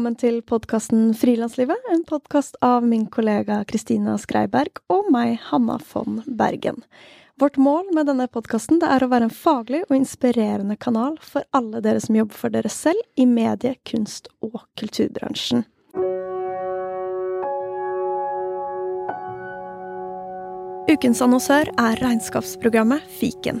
velkommen til podkasten Frilanslivet. En podkast av min kollega Kristina Skreiberg og meg, Hanna von Bergen. Vårt mål med denne podkasten er å være en faglig og inspirerende kanal for alle dere som jobber for dere selv i medie-, kunst- og kulturbransjen. Ukens annonsør er regnskapsprogrammet Fiken.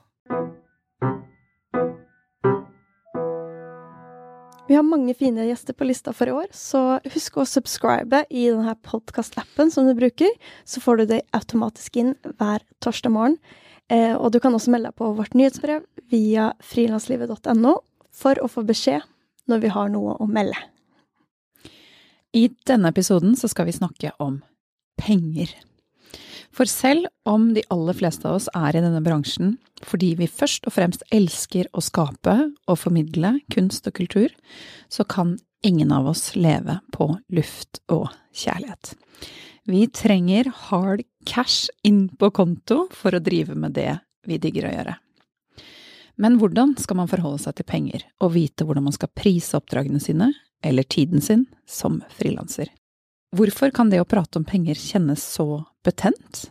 Vi har mange fine gjester på lista for i år, så husk å subscribe i denne podkast-appen som du bruker. Så får du det automatisk inn hver torsdag morgen. Eh, og du kan også melde deg på vårt nyhetsbrev via frilanslivet.no for å få beskjed når vi har noe å melde. I denne episoden så skal vi snakke om penger. For selv om de aller fleste av oss er i denne bransjen fordi vi først og fremst elsker å skape og formidle kunst og kultur, så kan ingen av oss leve på luft og kjærlighet. Vi trenger hard cash inn på konto for å drive med det vi digger å gjøre. Men hvordan skal man forholde seg til penger, og vite hvordan man skal prise oppdragene sine, eller tiden sin, som frilanser? Hvorfor kan det å prate om penger kjennes så betent?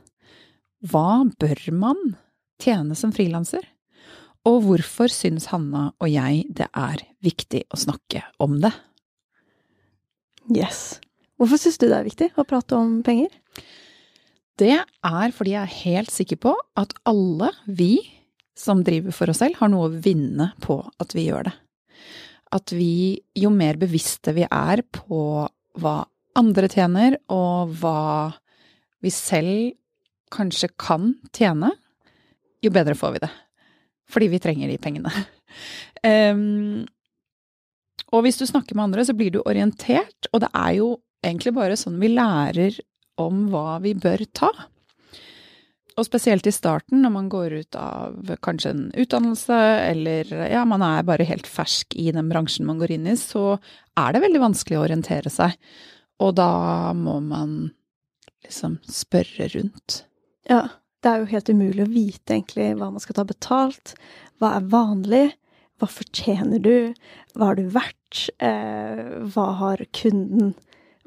Hva bør man tjene som frilanser? Og hvorfor syns Hanna og jeg det er viktig å snakke om det? Yes. Hvorfor syns du det er viktig å prate om penger? Det er fordi jeg er helt sikker på at alle vi som driver for oss selv, har noe å vinne på at vi gjør det. At vi, jo mer bevisste vi er på hva andre tjener, og hva vi selv kanskje kan tjene, jo bedre får vi det. Fordi vi trenger de pengene. Um, og hvis du snakker med andre, så blir du orientert, og det er jo egentlig bare sånn vi lærer om hva vi bør ta. Og spesielt i starten, når man går ut av kanskje en utdannelse, eller ja, man er bare helt fersk i den bransjen man går inn i, så er det veldig vanskelig å orientere seg. Og da må man liksom spørre rundt. Ja, det er jo helt umulig å vite egentlig hva man skal ta betalt. Hva er vanlig? Hva fortjener du? Hva har du verdt? Eh, hva har kunden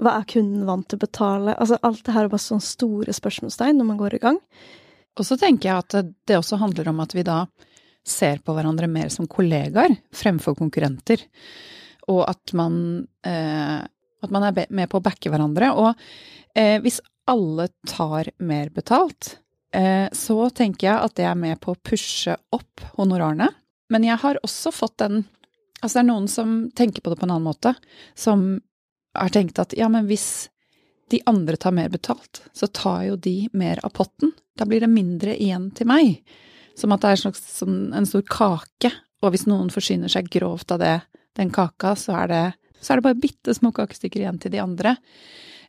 Hva er kunden vant til å betale? Altså, alt det her er bare sånne store spørsmålstegn når man går i gang. Og så tenker jeg at det også handler om at vi da ser på hverandre mer som kollegaer fremfor konkurrenter. Og at man, eh, at man er med på å backe hverandre. Og eh, hvis alle tar mer betalt, eh, så tenker jeg at det er med på å pushe opp honorarene. Men jeg har også fått den Altså det er noen som tenker på det på en annen måte. Som har tenkt at ja, men hvis de andre tar mer betalt, så tar jo de mer av potten. Da blir det mindre igjen til meg. Som at det er en slags en stor kake, og hvis noen forsyner seg grovt av det, den kaka, så er det, så er det bare bitte små kakestykker igjen til de andre.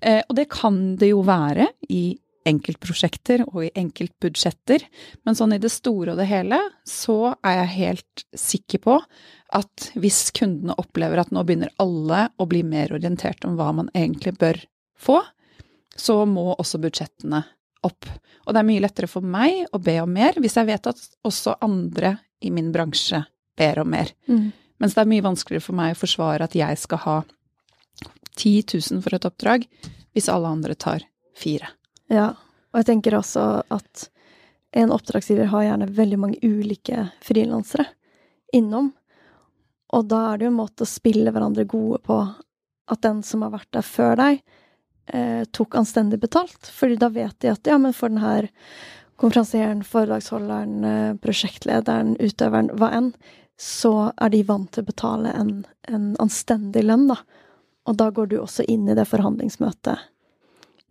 Eh, og det kan det jo være i enkeltprosjekter og i enkeltbudsjetter, men sånn i det store og det hele så er jeg helt sikker på at hvis kundene opplever at nå begynner alle å bli mer orientert om hva man egentlig bør få, så må også budsjettene opp. Og det er mye lettere for meg å be om mer hvis jeg vet at også andre i min bransje ber om mer. Mm. Mens det er mye vanskeligere for meg å forsvare at jeg skal ha 10 000 for et oppdrag, hvis alle andre tar fire. Ja, og jeg tenker også at en oppdragsgiver har gjerne veldig mange ulike frilansere innom. Og da er det jo en måte å spille hverandre gode på at den som har vært der før deg, eh, tok anstendig betalt. Fordi da vet de at ja, men for den her konferansieren, foredragsholderen, eh, prosjektlederen, utøveren, hva enn, så er de vant til å betale en, en anstendig lønn, da. Og da går du også inn i det forhandlingsmøtet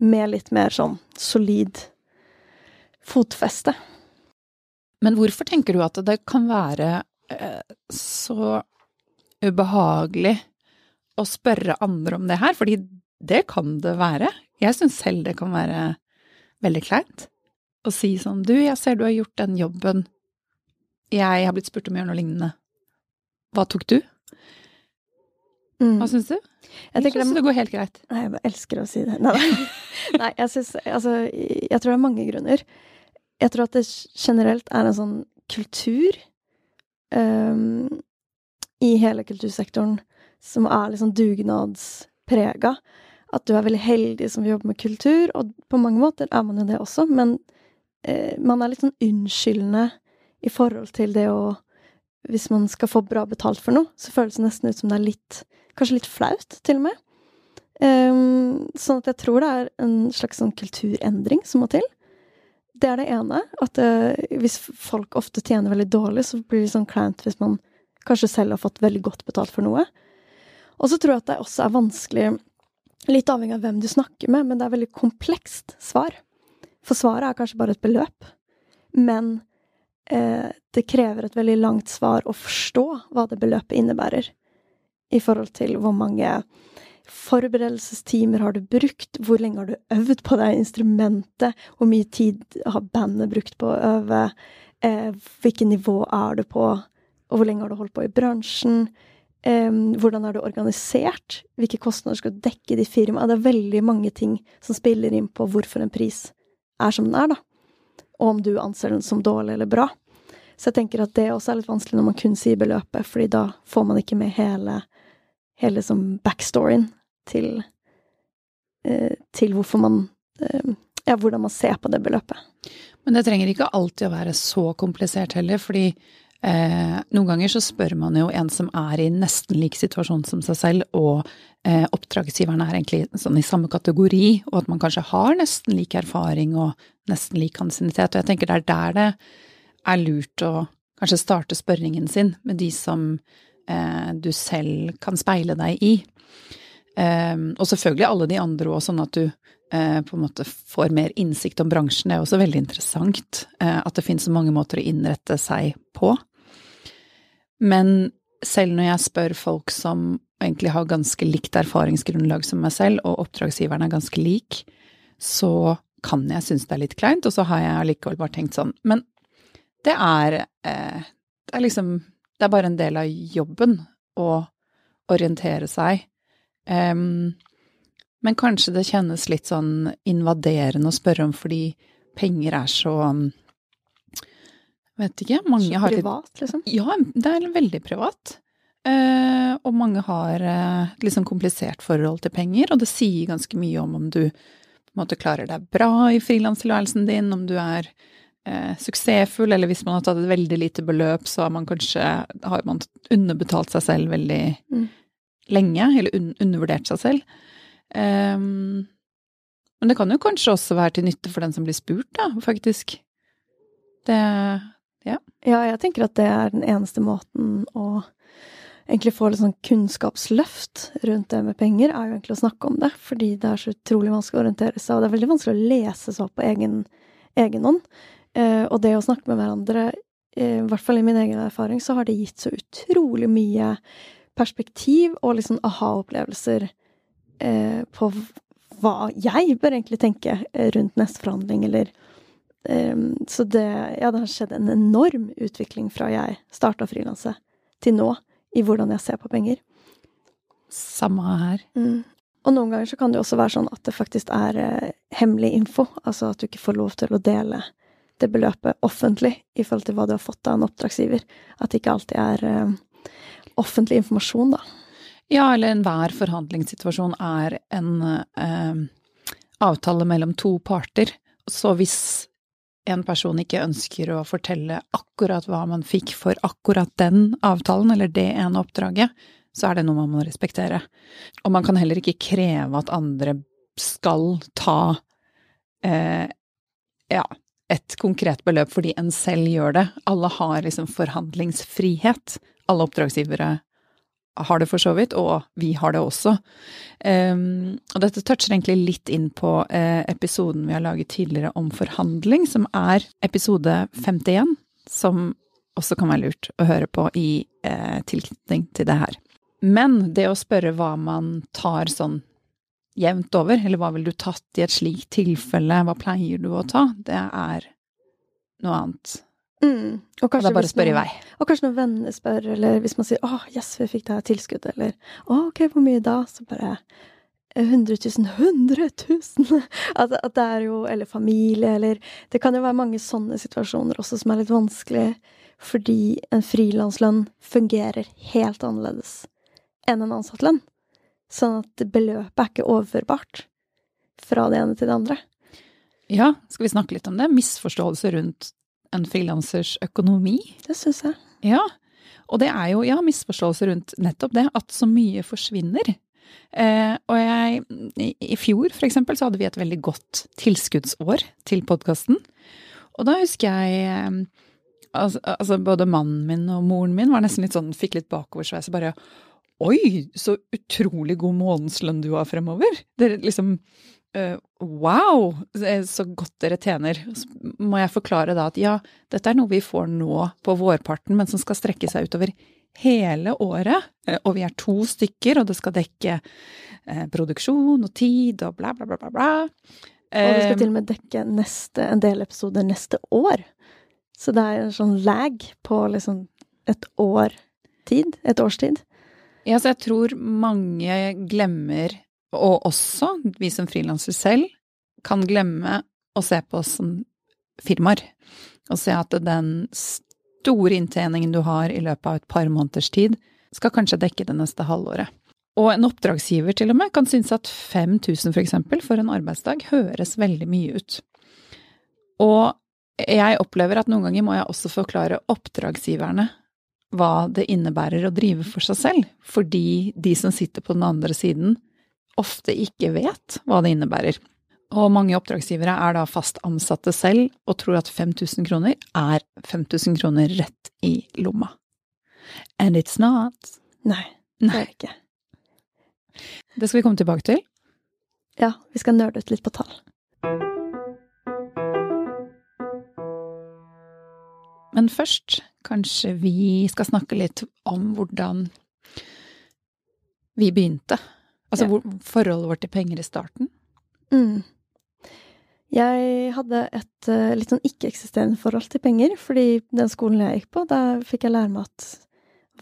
med litt mer sånn solid fotfeste. Men hvorfor tenker du at det kan være eh, så ubehagelig å spørre andre om det her? Fordi det kan det være. Jeg syns selv det kan være veldig kleint å si sånn Du, jeg ser du har gjort den jobben. Jeg har blitt spurt om å gjøre noe lignende. Hva tok du? Mm. Hva syns du? Jeg, jeg syns det går helt greit. Nei, jeg bare elsker å si det. Nei, nei jeg syns Altså, jeg tror det er mange grunner. Jeg tror at det generelt er en sånn kultur um, i hele kultursektoren som er litt sånn dugnadsprega. At du er veldig heldig som jobber med kultur, og på mange måter er man jo det også, men eh, man er litt sånn unnskyldende i forhold til det å Hvis man skal få bra betalt for noe, så føles det nesten ut som det er litt Kanskje litt flaut, til og med. Um, sånn at jeg tror det er en slags sånn kulturendring som må til. Det er det ene. At uh, hvis folk ofte tjener veldig dårlig, så blir det sånn kleint hvis man kanskje selv har fått veldig godt betalt for noe. Og så tror jeg at det også er vanskelig, litt avhengig av hvem du snakker med, men det er veldig komplekst svar. For svaret er kanskje bare et beløp, men eh, det krever et veldig langt svar å forstå hva det beløpet innebærer, i forhold til hvor mange forberedelsestimer har du brukt, hvor lenge har du øvd på det instrumentet, hvor mye tid har bandet brukt på å øve, eh, hvilket nivå er du på, og hvor lenge har du holdt på i bransjen? Um, hvordan er du organisert? Hvilke kostnader skal du dekke i ditt firma? Det er veldig mange ting som spiller inn på hvorfor en pris er som den er, da. Og om du anser den som dårlig eller bra. Så jeg tenker at det også er litt vanskelig når man kun sier beløpet, fordi da får man ikke med hele, hele som backstoryen til, eh, til hvorfor man eh, Ja, hvordan man ser på det beløpet. Men det trenger ikke alltid å være så komplisert heller, fordi Eh, noen ganger så spør man jo en som er i nesten lik situasjon som seg selv, og eh, oppdragsgiveren er egentlig sånn i samme kategori, og at man kanskje har nesten lik erfaring og nesten lik ansiennitet. Og jeg tenker det er der det er lurt å kanskje starte spørringen sin med de som eh, du selv kan speile deg i. Eh, og selvfølgelig alle de andre òg, sånn at du eh, på en måte får mer innsikt om bransjen. Det er også veldig interessant eh, at det finnes så mange måter å innrette seg på. Men selv når jeg spør folk som egentlig har ganske likt erfaringsgrunnlag som meg selv, og oppdragsgiveren er ganske lik, så kan jeg synes det er litt kleint, og så har jeg allikevel bare tenkt sånn Men det er eh, Det er liksom Det er bare en del av jobben å orientere seg. Um, men kanskje det kjennes litt sånn invaderende å spørre om fordi penger er så Vet ikke. Mange Så har privat, litt liksom? Ja, det er veldig privat. Uh, og mange har uh, et liksom komplisert forhold til penger, og det sier ganske mye om om du måte klarer deg bra i frilanstilværelsen din, om du er eh, suksessfull, eller hvis man har tatt et veldig lite beløp, så har man kanskje har man underbetalt seg selv veldig Mm. lenge, eller un undervurdert seg selv. Um, men det kan jo kanskje også være til nytte for den som blir spurt, da, faktisk. Det Ja, jeg tenker at det er den eneste måten å egentlig få litt sånn kunnskapsløft rundt det med penger, er jo egentlig å snakke om det. Fordi det er så utrolig vanskelig å orientere seg, og det er veldig vanskelig å lese seg opp på egen, egen hånd. Eh, og det å snakke med hverandre, eh, i hvert fall i min egen erfaring, så har det gitt så utrolig mye perspektiv og liksom aha-opplevelser eh, på hva jeg bør egentlig tenke eh, rundt neste forhandling, eller Um, så det, ja, det har skjedd en enorm utvikling fra jeg starta frilanse til nå, i hvordan jeg ser på penger. samme her. Mm. Og noen ganger så kan det jo også være sånn at det faktisk er eh, hemmelig info, altså at du ikke får lov til å dele det beløpet offentlig i forhold til hva du har fått av en oppdragsgiver. At det ikke alltid er eh, offentlig informasjon, da. Ja, eller enhver forhandlingssituasjon er en eh, avtale mellom to parter. Så hvis en person ikke ønsker å fortelle akkurat hva man fikk for akkurat den avtalen, eller det ene oppdraget, så er det noe man må respektere. Og man kan heller ikke kreve at andre skal ta eh, ja, et konkret beløp fordi en selv gjør det. Alle har liksom forhandlingsfrihet. Alle oppdragsgivere har det for så vidt, og vi har det også. Um, og dette toucher egentlig litt inn på uh, episoden vi har laget tidligere om forhandling, som er episode 51, som også kan være lurt å høre på i uh, tilknytning til det her. Men det å spørre hva man tar sånn jevnt over, eller hva ville du tatt i et slikt tilfelle, hva pleier du å ta, det er noe annet. Mm. Og, og det er bare å spørre i vei. Og kanskje når venner spør, eller hvis man sier 'Å, yes, vi fikk det her tilskuddet', eller 'Å, ok, hvor mye da?' Så bare 100 000 100 000! At, at, det er jo Eller familie, eller Det kan jo være mange sånne situasjoner også som er litt vanskelig, fordi en frilanslønn fungerer helt annerledes enn en ansattlønn. Sånn at beløpet er ikke overførbart fra det ene til det andre. Ja, skal vi snakke litt om det? Misforståelse rundt en frilansers økonomi? Det syns jeg. Ja, og det er jo ja, misforståelse rundt nettopp det, at så mye forsvinner. Eh, og jeg, i, i fjor for eksempel, så hadde vi et veldig godt tilskuddsår til podkasten. Og da husker jeg eh, altså, altså, både mannen min og moren min var nesten litt sånn, fikk litt bakoversveis og bare Oi, så utrolig god månedslønn du har fremover! Dere liksom Wow, så godt dere tjener. Så må jeg forklare da at ja, dette er noe vi får nå på vårparten, men som skal strekke seg utover hele året. Uh, og vi er to stykker, og det skal dekke produksjon og tid og bla, bla, bla, bla. bla. Og det skal til og med dekke neste, en del episoder neste år. Så det er en sånn lag på liksom et år tid. Et års tid. Ja, så jeg tror mange glemmer, og også vi som frilansere selv, kan glemme å se på oss som firmaer. Og se at den store inntjeningen du har i løpet av et par måneders tid, skal kanskje dekke det neste halvåret. Og en oppdragsgiver til og med kan synes at 5000 for eksempel for en arbeidsdag høres veldig mye ut. Og jeg opplever at noen ganger må jeg også forklare oppdragsgiverne hva det innebærer å drive for seg selv, fordi de som sitter på den andre siden, ofte ikke vet hva det innebærer. Og mange oppdragsgivere er da fast ansatte selv og tror at 5000 kroner er 5000 kroner rett i lomma. And it's not. Nei, det er det ikke. Det skal vi komme tilbake til. Ja, vi skal nøle ut litt på tall. Men først, kanskje vi skal snakke litt om hvordan vi begynte. Altså ja. forholdet vårt til penger i starten. Mm. Jeg hadde et uh, litt sånn ikke-eksisterende forhold til penger, fordi den skolen jeg gikk på, da fikk jeg lære meg at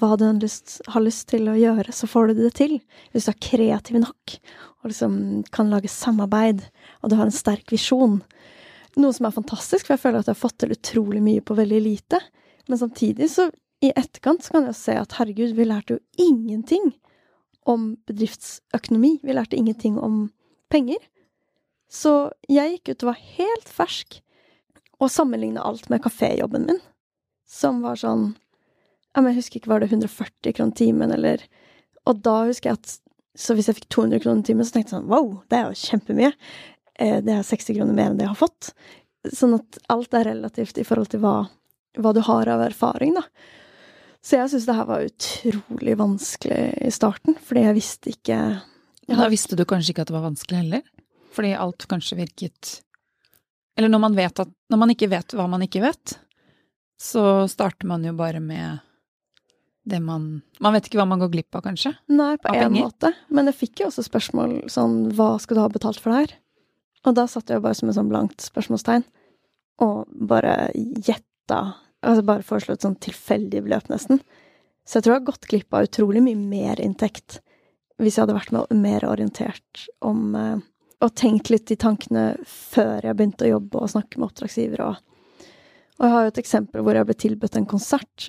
hva du lyst, har lyst til å gjøre, så får du det til. Hvis du er kreativ nok og liksom kan lage samarbeid, og du har en sterk visjon, noe som er fantastisk, for jeg føler at jeg har fått til utrolig mye på veldig lite. Men samtidig, så i etterkant, så kan jeg se at herregud, vi lærte jo ingenting om bedriftsøkonomi. Vi lærte ingenting om penger. Så jeg gikk ut og var helt fersk, og sammenligna alt med kaféjobben min, som var sånn Jeg husker ikke, var det 140 kroner timen, eller Og da husker jeg at Så hvis jeg fikk 200 kroner timen, så tenkte jeg sånn wow, det er jo kjempemye. Eh, det er 60 kroner mer enn det jeg har fått. Sånn at alt er relativt i forhold til hva, hva du har av erfaring, da. Så jeg syns det her var utrolig vanskelig i starten, fordi jeg visste ikke jeg Da visste du kanskje ikke at det var vanskelig heller? Fordi alt kanskje virket Eller når man vet at Når man ikke vet hva man ikke vet, så starter man jo bare med det man Man vet ikke hva man går glipp av, kanskje? Nei, på en måte. Men jeg fikk jo også spørsmål sånn Hva skal du ha betalt for det her? Og da satt jeg bare som et sånn blankt spørsmålstegn, og bare gjetta Altså bare foreslo et sånn tilfeldig beløp, nesten. Så jeg tror jeg har gått glipp av utrolig mye mer inntekt hvis jeg hadde vært mer orientert om eh, Og tenkt litt de tankene før jeg begynte å jobbe og snakke med oppdragsgivere. Og, og jeg har jo et eksempel hvor jeg ble tilbudt en konsert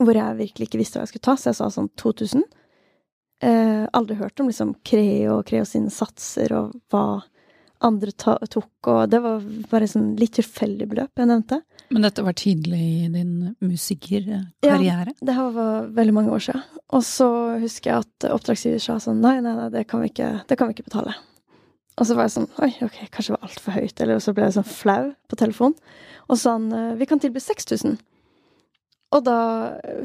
hvor jeg virkelig ikke visste hva jeg skulle ta, så jeg sa sånn 2000. Eh, aldri hørt om liksom Creo og Creo sine satser og hva andre tok, og det var bare sånn litt tilfeldig beløp jeg nevnte. Men dette var tidlig i din musikerkarriere? Ja, det her var veldig mange år siden. Og så husker jeg at oppdragsgiver sa sånn nei, nei, nei, det kan vi ikke, det kan vi ikke betale. Og så var jeg sånn Oi, ok, kanskje det var altfor høyt. Eller så ble jeg sånn flau på telefon. Og så han Vi kan tilby 6000. Og da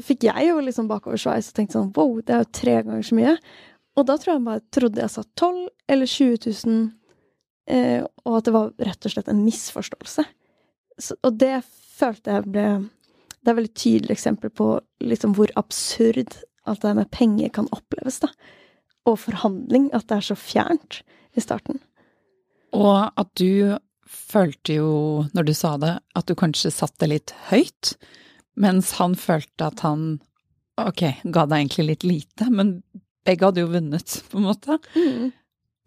fikk jeg jo liksom bakoversveis og tenkte sånn wow, det er jo tre ganger så mye. Og da tror jeg bare trodde jeg sa 12 eller 20 000, eh, og at det var rett og slett en misforståelse. Så, og det følte jeg ble Det er et veldig tydelig eksempel på liksom hvor absurd alt det der med penger kan oppleves, da. Og forhandling. At det er så fjernt i starten. Og at du følte jo, når du sa det, at du kanskje satte litt høyt. Mens han følte at han ok, ga deg egentlig litt lite, men begge hadde jo vunnet, på en måte. Mm.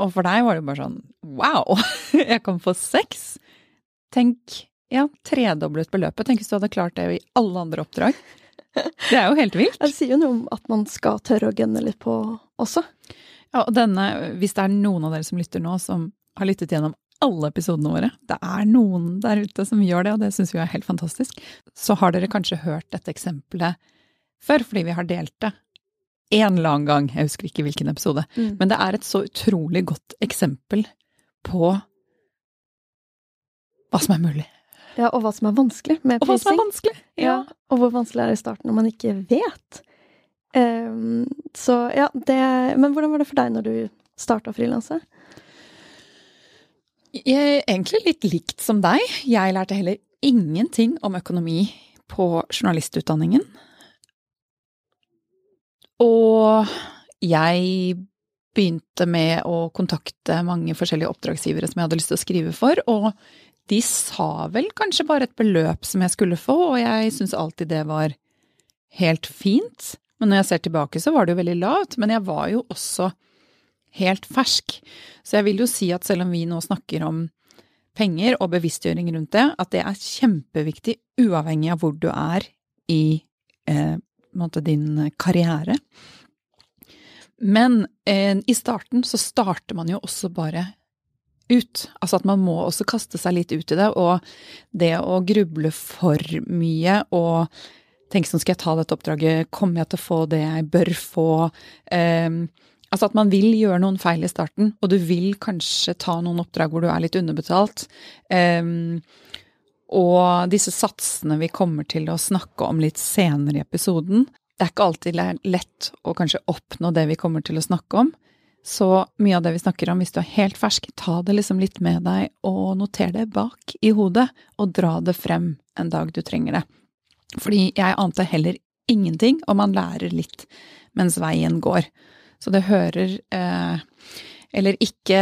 Og for deg var det jo bare sånn wow, jeg kan få seks! Tenk, ja, tredoblet beløpet. Tenk hvis du hadde klart det i alle andre oppdrag. Det er jo helt vilt. Det sier jo noe om at man skal tørre å gunne litt på også. Ja, og denne, hvis det er noen av dere som lytter nå, som har lyttet gjennom alle episodene våre. Det er noen der ute som gjør det, og det syns vi er helt fantastisk. Så har dere kanskje hørt dette eksempelet før, fordi vi har delt det en eller annen gang, jeg husker ikke hvilken episode, mm. men det er et så utrolig godt eksempel på hva som er mulig. Ja, og hva som er vanskelig med prising. Og hva som er vanskelig, ja. ja. Og hvor vanskelig er det i starten når man ikke vet. Um, så ja, det Men hvordan var det for deg når du starta frilanse? Egentlig litt likt som deg. Jeg lærte heller ingenting om økonomi på journalistutdanningen. Og jeg begynte med å kontakte mange forskjellige oppdragsgivere som jeg hadde lyst til å skrive for, og de sa vel kanskje bare et beløp som jeg skulle få, og jeg syntes alltid det var helt fint. Men når jeg ser tilbake, så var det jo veldig lavt. Men jeg var jo også helt fersk. Så jeg vil jo si at selv om vi nå snakker om penger og bevisstgjøring rundt det, at det er kjempeviktig uavhengig av hvor du er i eh, din karriere. Men eh, i starten så starter man jo også bare ut. Altså at man må også kaste seg litt ut i det, og det å gruble for mye og tenke sånn skal jeg ta dette oppdraget, kommer jeg til å få det jeg bør få? Eh, Altså at man vil gjøre noen feil i starten, og du vil kanskje ta noen oppdrag hvor du er litt underbetalt. Um, og disse satsene vi kommer til å snakke om litt senere i episoden, det er ikke alltid lett å kanskje oppnå det vi kommer til å snakke om. Så mye av det vi snakker om, hvis du er helt fersk, ta det liksom litt med deg og noter det bak i hodet, og dra det frem en dag du trenger det. Fordi jeg ante heller ingenting, og man lærer litt mens veien går. Så det hører eh, Eller ikke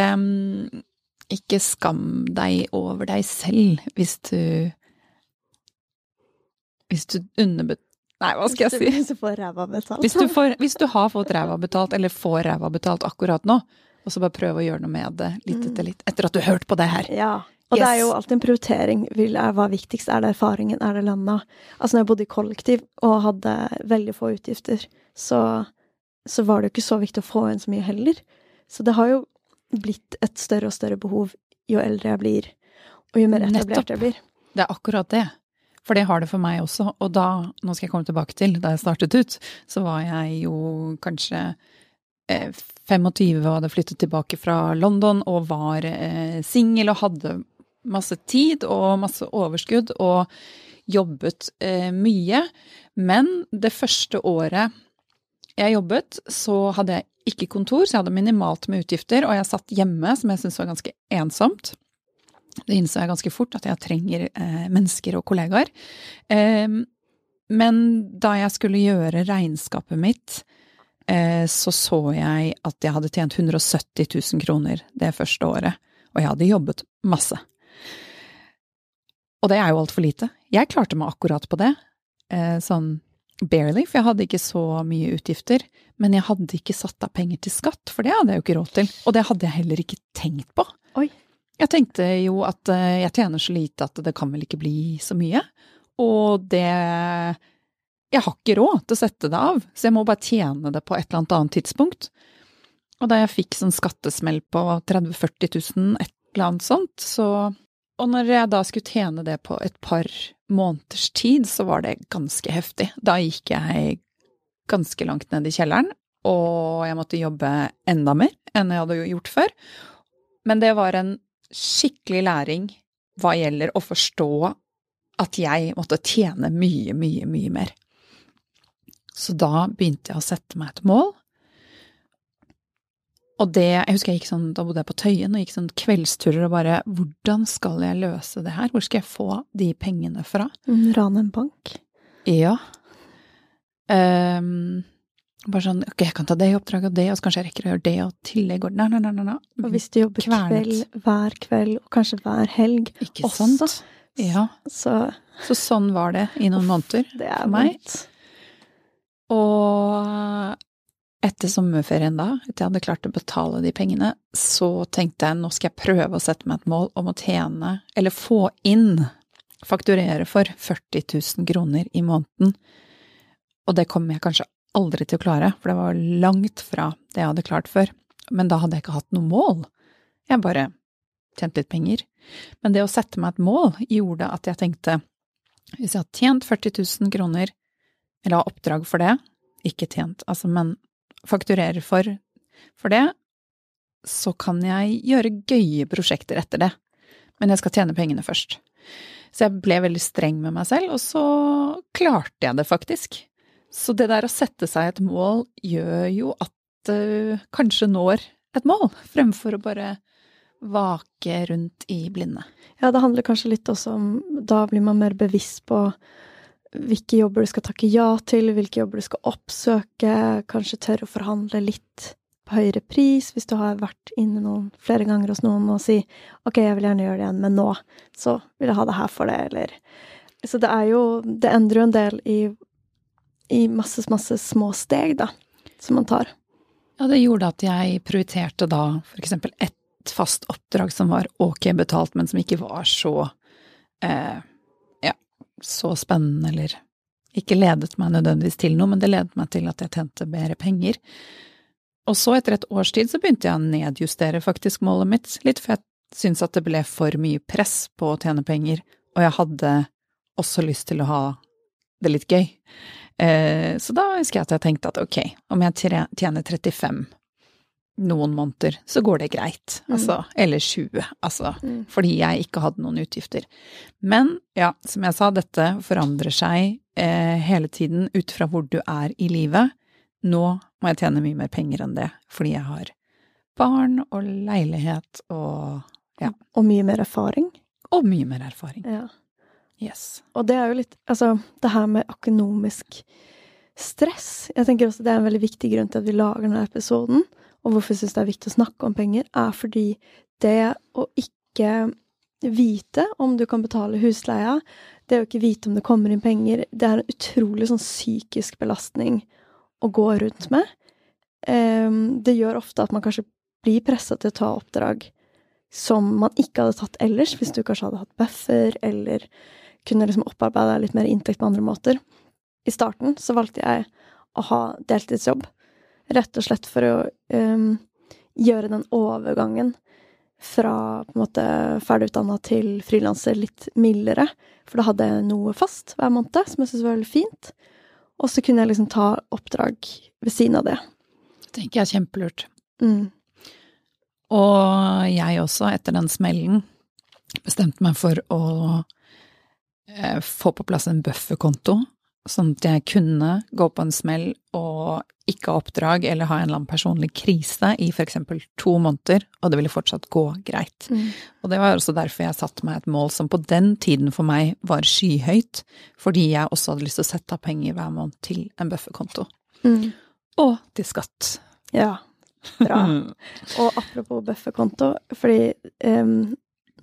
ikke skam deg over deg selv hvis du Hvis du underbet... Nei, hva skal jeg si? Hvis du får ræva betalt. Hvis du, får, hvis du har fått ræva betalt, eller får ræva betalt akkurat nå, og så bare prøve å gjøre noe med det litt etter litt, etter at du har hørt på det her. Ja. Og yes. det er jo alltid en prioritering. Hva er viktigst? Er det erfaringen? Er det lønna? Altså når jeg bodde i kollektiv og hadde veldig få utgifter, så så var det jo ikke så viktig å få inn så mye heller. Så det har jo blitt et større og større behov jo eldre jeg blir, og jo mer etablert jeg blir. Det er akkurat det. For det har det for meg også. Og da, nå skal jeg komme tilbake til, da jeg startet ut, så var jeg jo kanskje eh, 25 og hadde flyttet tilbake fra London og var eh, singel og hadde masse tid og masse overskudd og jobbet eh, mye. Men det første året jeg jobbet, så hadde jeg ikke kontor, så jeg hadde minimalt med utgifter, og jeg satt hjemme, som jeg syntes var ganske ensomt. Det innså jeg ganske fort, at jeg trenger eh, mennesker og kollegaer. Eh, men da jeg skulle gjøre regnskapet mitt, eh, så så jeg at jeg hadde tjent 170 000 kroner det første året, og jeg hadde jobbet masse. Og det er jo altfor lite. Jeg klarte meg akkurat på det. Eh, sånn barely, for jeg hadde ikke så mye utgifter. Men jeg hadde ikke satt av penger til skatt, for det hadde jeg jo ikke råd til. Og det hadde jeg heller ikke tenkt på. Oi. Jeg tenkte jo at eh, jeg tjener så lite at det kan vel ikke bli så mye. Og det Jeg har ikke råd til å sette det av, så jeg må bare tjene det på et eller annet annet tidspunkt. Og da jeg fikk sånn skattesmell på 30 000-40 000, et eller annet sånt, så Og når jeg da skulle tjene det på et par måneders tid, så var det ganske heftig. Da gikk jeg ganske langt ned i kjelleren, og jeg måtte jobbe enda mer enn jeg hadde gjort før. men det var en skikkelig læring hva gjelder å forstå at jeg måtte tjene mye, mye, mye mer. Så da begynte jeg å sette meg et mål. Og det Jeg husker jeg gikk sånn, da bodde jeg på Tøyen og gikk sånn kveldsturer og bare Hvordan skal jeg løse det her? Hvor skal jeg få de pengene fra? Mm, Rane en bank. Ja. Um, bare sånn Ok, jeg kan ta det i oppdraget og det, og så kanskje jeg rekker å gjøre det, og tillegg og Nei, nei, nei. nei, nei. Og hvis du jobber Kvernet. kveld hver kveld, og kanskje hver helg Ikke også, sant? Ja. så Så sånn var det i noen måneder det er for meg. vondt. Og etter sommerferien da, etter jeg hadde klart å betale de pengene, så tenkte jeg nå skal jeg prøve å sette meg et mål om å tjene, eller få inn, fakturere for 40 000 kroner i måneden. Og det kommer jeg kanskje aldri til å klare, for det var langt fra det jeg hadde klart før. Men da hadde jeg ikke hatt noe mål. Jeg bare tjente litt penger. Men det å sette meg et mål gjorde at jeg tenkte hvis jeg har tjent 40 000 kroner, eller har oppdrag for det, ikke tjent, altså, men fakturerer for, for det, så kan jeg gjøre gøye prosjekter etter det. Men jeg skal tjene pengene først. Så jeg ble veldig streng med meg selv, og så klarte jeg det faktisk. Så det der å sette seg et mål gjør jo at du kanskje når et mål, fremfor å bare vake rundt i blinde. Ja, det handler kanskje litt også om Da blir man mer bevisst på hvilke jobber du skal takke ja til, hvilke jobber du skal oppsøke, kanskje tørre å forhandle litt på høyere pris hvis du har vært inne noen, flere ganger hos noen og si ok, jeg vil gjerne gjøre det igjen, men nå så vil jeg ha det her for det, eller Så det er jo Det endrer jo en del i, i masse, masse små steg, da, som man tar. Ja, det gjorde at jeg prioriterte da for eksempel ett fast oppdrag som var ok betalt, men som ikke var så eh, så spennende, eller ikke ledet meg nødvendigvis til noe, men det ledet meg til at jeg tjente bedre penger. Og så, etter et års tid, så begynte jeg å nedjustere faktisk målet mitt, litt for jeg syntes at det ble for mye press på å tjene penger, og jeg hadde også lyst til å ha det litt gøy. Eh, så da husker jeg at jeg tenkte at ok, om jeg tjener 35 noen måneder, så går det greit, altså, eller 20, altså, Mm. fordi jeg ikke hadde noen utgifter. Men ja, som jeg sa, dette forandrer seg eh, hele tiden ut fra hvor du er i livet. Nå må jeg tjene mye mer penger enn det, fordi jeg har barn og leilighet og Ja. Og mye mer erfaring. og mye mer erfaring. Ja. Yes. Og det er jo litt Altså, det her med økonomisk stress Jeg tenker også det er en veldig viktig grunn til at vi lager denne episoden. Og hvorfor jeg syns det er viktig å snakke om penger, er fordi det å ikke vite om du kan betale husleia, det å ikke vite om det kommer inn penger, det er en utrolig sånn psykisk belastning å gå rundt med. Ehm, det gjør ofte at man kanskje blir pressa til å ta oppdrag som man ikke hadde tatt ellers, hvis du kanskje hadde hatt buffer, eller kunne liksom opparbeida litt mer inntekt på andre måter. I starten så valgte jeg å ha deltidsjobb, rett og slett for å um, gjøre den overgangen fra på en måte ferdigutdanna til frilanser litt mildere. For da hadde jeg noe fast hver måned, som jeg syntes var veldig fint. Og så kunne jeg liksom ta oppdrag ved siden av det. Det tenker jeg er kjempelurt. Mm. Og jeg også, etter den smellen, bestemte meg for å eh, få på plass en bufferkonto, sånn at jeg kunne gå på en smell og ikke ha oppdrag eller ha en eller annen personlig krise i eksempel to måneder, og det ville fortsatt gå greit. Mm. Og det var også derfor jeg satte meg et mål som på den tiden for meg var skyhøyt, fordi jeg også hadde lyst til å sette av penger hver måned til en bufferkonto. Mm. Og til skatt. Ja. Bra. Og apropos bufferkonto, fordi um,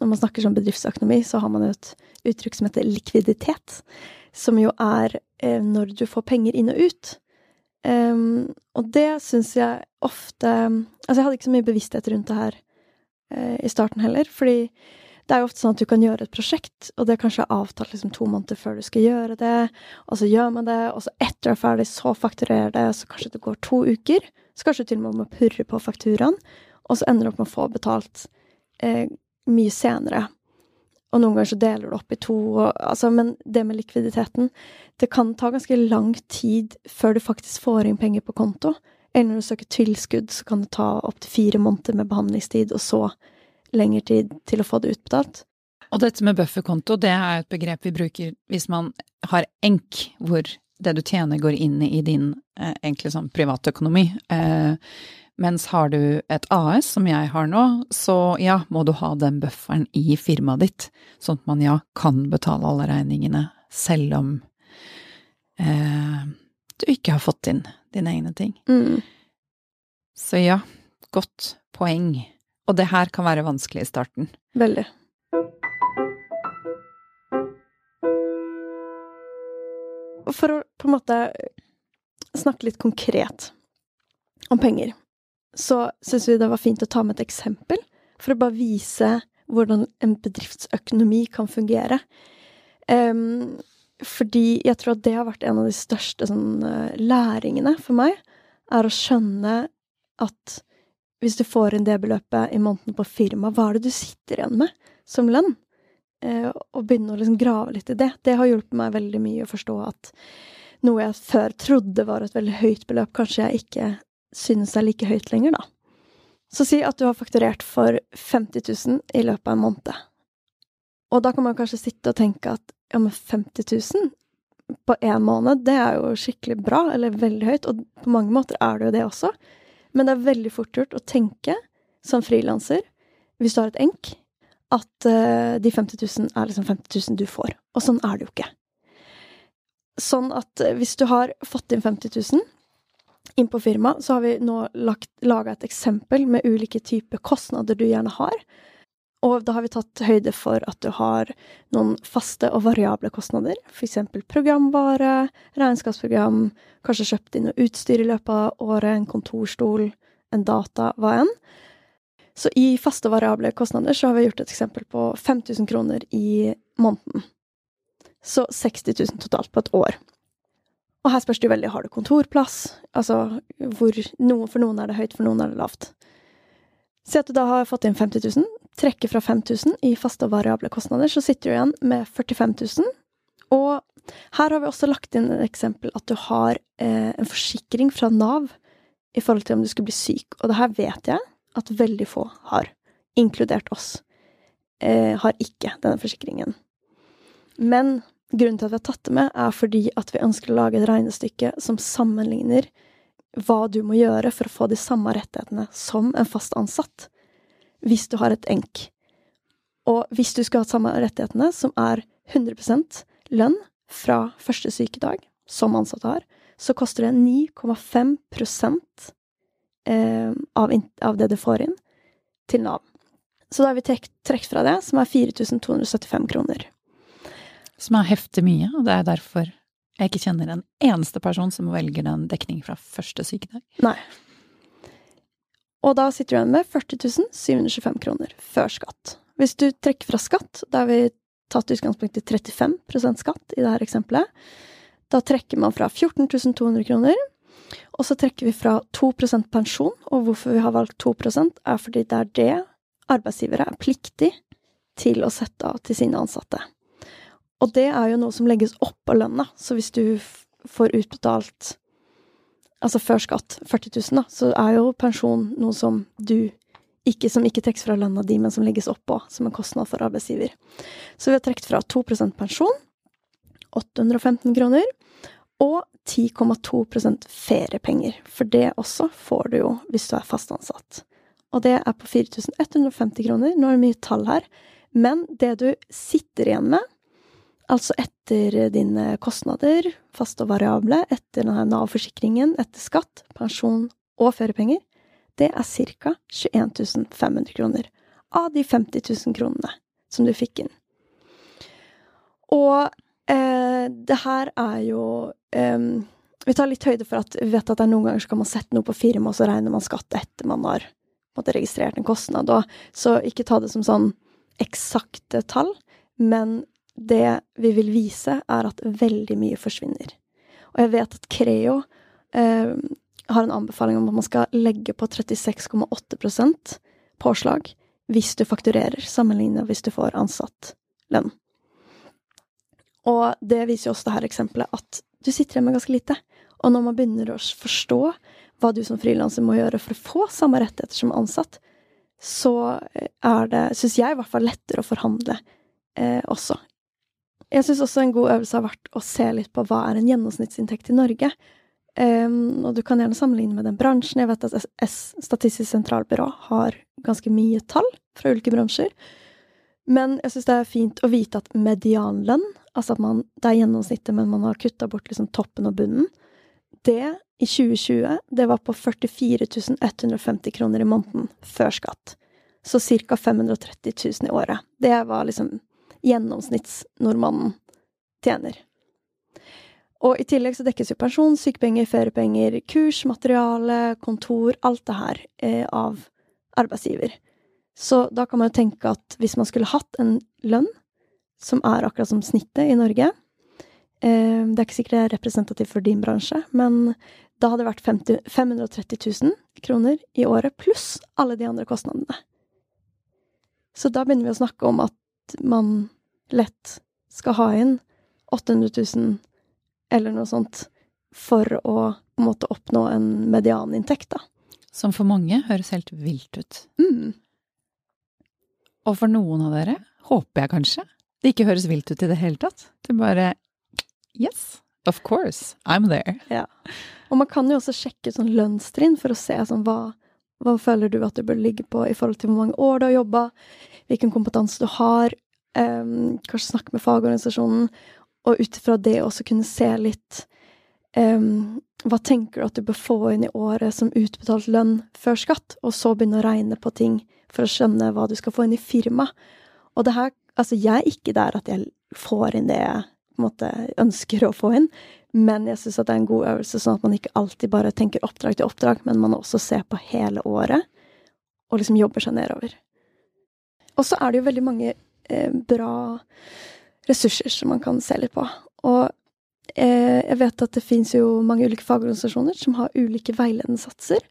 når man snakker om bedriftsøkonomi, så har man jo et uttrykk som heter likviditet. Som jo er når du får penger inn og ut. Um, og det syns jeg ofte Altså, jeg hadde ikke så mye bevissthet rundt det her uh, i starten heller, fordi det er jo ofte sånn at du kan gjøre et prosjekt, og det er kanskje avtalt liksom to måneder før du skal gjøre det, og så gjør man det, og så etter du er ferdig, så fakturerer det, så kanskje det går to uker. Så kanskje du til og med må purre på fakturaen, og så ender du opp med å få betalt eh, mye senere. Og noen ganger så deler du opp i to, og, altså, men det med likviditeten Det kan ta ganske lang tid før du faktisk får inn penger på konto. Eller når du søker tilskudd, så kan det ta opptil fire måneder med behandlingstid, og så lengre tid til å få det utbetalt. Og dette med bufferkonto, det er et begrep vi bruker hvis man har enk, hvor det du tjener går inn i din eh, egentlig sånn privatøkonomi. Eh, mens har du et AS, som jeg har nå, så ja, må du ha den bufferen i firmaet ditt, sånn at man ja kan betale alle regningene, selv om eh, du ikke har fått inn dine egne ting. Mm. Så ja, godt poeng. Og det her kan være vanskelig i starten. Veldig. For å på en måte snakke litt konkret om penger, så syns vi det var fint å ta med et eksempel for å bare vise hvordan en bedriftsøkonomi kan fungere. Um, fordi jeg tror at det har vært en av de største sånn, eh, læringene for meg, er å skjønne at hvis du får inn det beløpet i måneden på firma, hva er det du sitter igjen med som lønn? Eh, og begynne å liksom grave litt i det. Det har hjulpet meg veldig mye å forstå at noe jeg før trodde var et veldig høyt beløp, kanskje jeg ikke synes er like høyt lenger, da. Så si at du har fakturert for 50 000 i løpet av en måned. Og da kan man kanskje sitte og tenke at ja, men 50 000 på én måned, det er jo skikkelig bra, eller veldig høyt, og på mange måter er det jo det også. Men det er veldig fort gjort å tenke som frilanser, hvis du har et enk, at uh, de 50 000 er liksom 50 000 du får. Og sånn er det jo ikke. Sånn at uh, hvis du har fått inn 50 000 inn på firmaet, så har vi nå laga et eksempel med ulike typer kostnader du gjerne har. Og da har vi tatt høyde for at du har noen faste og variable kostnader, eksempel programvare, regnskapsprogram, kanskje kjøpt inn noe utstyr i løpet av året, en kontorstol, en data, hva enn. Så i faste og variable kostnader så har vi gjort et eksempel på 5000 kroner i måneden. Så 60 000 totalt på et år. Og her spørs det jo veldig har du kontorplass, altså hvor noe, For noen er det høyt, for noen er det lavt. Si at du da har fått inn 50 000, trekker fra 5000 i faste og variable kostnader, så sitter du igjen med 45 000. Og her har vi også lagt inn et eksempel at du har eh, en forsikring fra Nav i forhold til om du skulle bli syk. Og det her vet jeg at veldig få har, inkludert oss, eh, har ikke denne forsikringen. Men grunnen til at vi har tatt det med, er fordi at vi ønsker å lage et regnestykke som sammenligner hva du må gjøre for å få de samme rettighetene som en fast ansatt hvis du har et enk. Og hvis du skulle hatt samme rettighetene, som er 100% lønn fra første sykedag, som ansatte har, så koster det 9,5 eh, av, av det du får inn, til Nav. Så da har vi trukket fra det, som er 4275 kroner. Som er heftig mye, og det er derfor jeg ikke kjenner en eneste person som velger den dekningen fra første sykedag. Nei. Og da sitter du igjen med 40 725 kroner før skatt. Hvis du trekker fra skatt, da har vi tatt utgangspunkt i 35% skatt i dette eksempelet, da trekker man fra 14 200 kroner. Og så trekker vi fra 2% pensjon, og hvorfor vi har valgt 2% er fordi det er det arbeidsgivere er pliktig til å sette av til sine ansatte. Og det er jo noe som legges oppå lønna, så hvis du får utbetalt altså før skatt, 40 000, da, så er jo pensjon noe som du ikke, som ikke trekkes fra lønna di, men som legges oppå som en kostnad for arbeidsgiver. Så vi har trukket fra 2% pensjon, 815 kroner, og 10,2% feriepenger. For det også får du jo hvis du er fast ansatt. Og det er på 4150 kroner. Nå er det mye tall her. Men det du sitter igjen med, Altså etter dine kostnader, faste og variable, etter denne Nav-forsikringen, etter skatt, pensjon og feriepenger, det er ca. 21 500 kroner av de 50 000 kronene som du fikk inn. Og eh, det her er jo eh, Vi tar litt høyde for at vi vet at det er noen ganger så kan man sette noe på firma, og så regner man skatt etter man har måtte, registrert en kostnad. Og, så ikke ta det som sånn eksakte tall, men det vi vil vise, er at veldig mye forsvinner. Og jeg vet at Creo eh, har en anbefaling om at man skal legge på 36,8% påslag hvis du fakturerer, sammenlignet hvis du får ansatt lønn. Og det viser jo også det her eksempelet at du sitter igjen med ganske lite. Og når man begynner å forstå hva du som frilanser må gjøre for å få samme rettigheter som ansatt, så er det, syns jeg i hvert fall, lettere å forhandle eh, også. Jeg syns også en god øvelse har vært å se litt på hva er en gjennomsnittsinntekt i Norge. Um, og du kan gjerne sammenligne med den bransjen. Jeg vet at S Statistisk sentralbyrå har ganske mye tall fra ulike bransjer. Men jeg syns det er fint å vite at medianlønn, altså at man, det er gjennomsnittet, men man har kutta bort liksom toppen og bunnen, det i 2020, det var på 44 150 kroner i måneden før skatt. Så ca. 530 000 i året. Det var liksom gjennomsnittsnordmannen tjener. Og i tillegg så dekkes jo pensjon, sykepenger, feriepenger, kurs, materiale, kontor, alt det her eh, av arbeidsgiver. Så da kan man jo tenke at hvis man skulle hatt en lønn som er akkurat som snittet i Norge eh, Det er ikke sikkert det er representativt for din bransje, men da hadde det vært 50, 530 000 kroner i året pluss alle de andre kostnadene. Så da begynner vi å snakke om at man lett skal ha inn 800 000 eller noe sånt for å på en måte oppnå en medianinntekt, da. Som for mange høres helt vilt ut. Mm. Og for noen av dere håper jeg kanskje det ikke høres vilt ut i det hele tatt. Det bare Yes, of course, I'm there. Ja. Og man kan jo også sjekke sånn lønnstrinn for å se sånn hva, hva føler du at du bør ligge på i forhold til hvor mange år du har jobba, hvilken kompetanse du har, um, kanskje snakke med fagorganisasjonen, og ut ifra det også kunne se litt um, Hva tenker du at du bør få inn i året som utbetalt lønn før skatt, og så begynne å regne på ting for å skjønne hva du skal få inn i firma. Og det her Altså, jeg er ikke der at jeg får inn det jeg på en måte ønsker å få inn, men jeg syns det er en god øvelse, sånn at man ikke alltid bare tenker oppdrag til oppdrag, men man også ser på hele året, og liksom jobber seg nedover. Og så er det jo veldig mange eh, bra ressurser som man kan se litt på. Og eh, jeg vet at det fins jo mange ulike fagorganisasjoner som har ulike veiledende satser.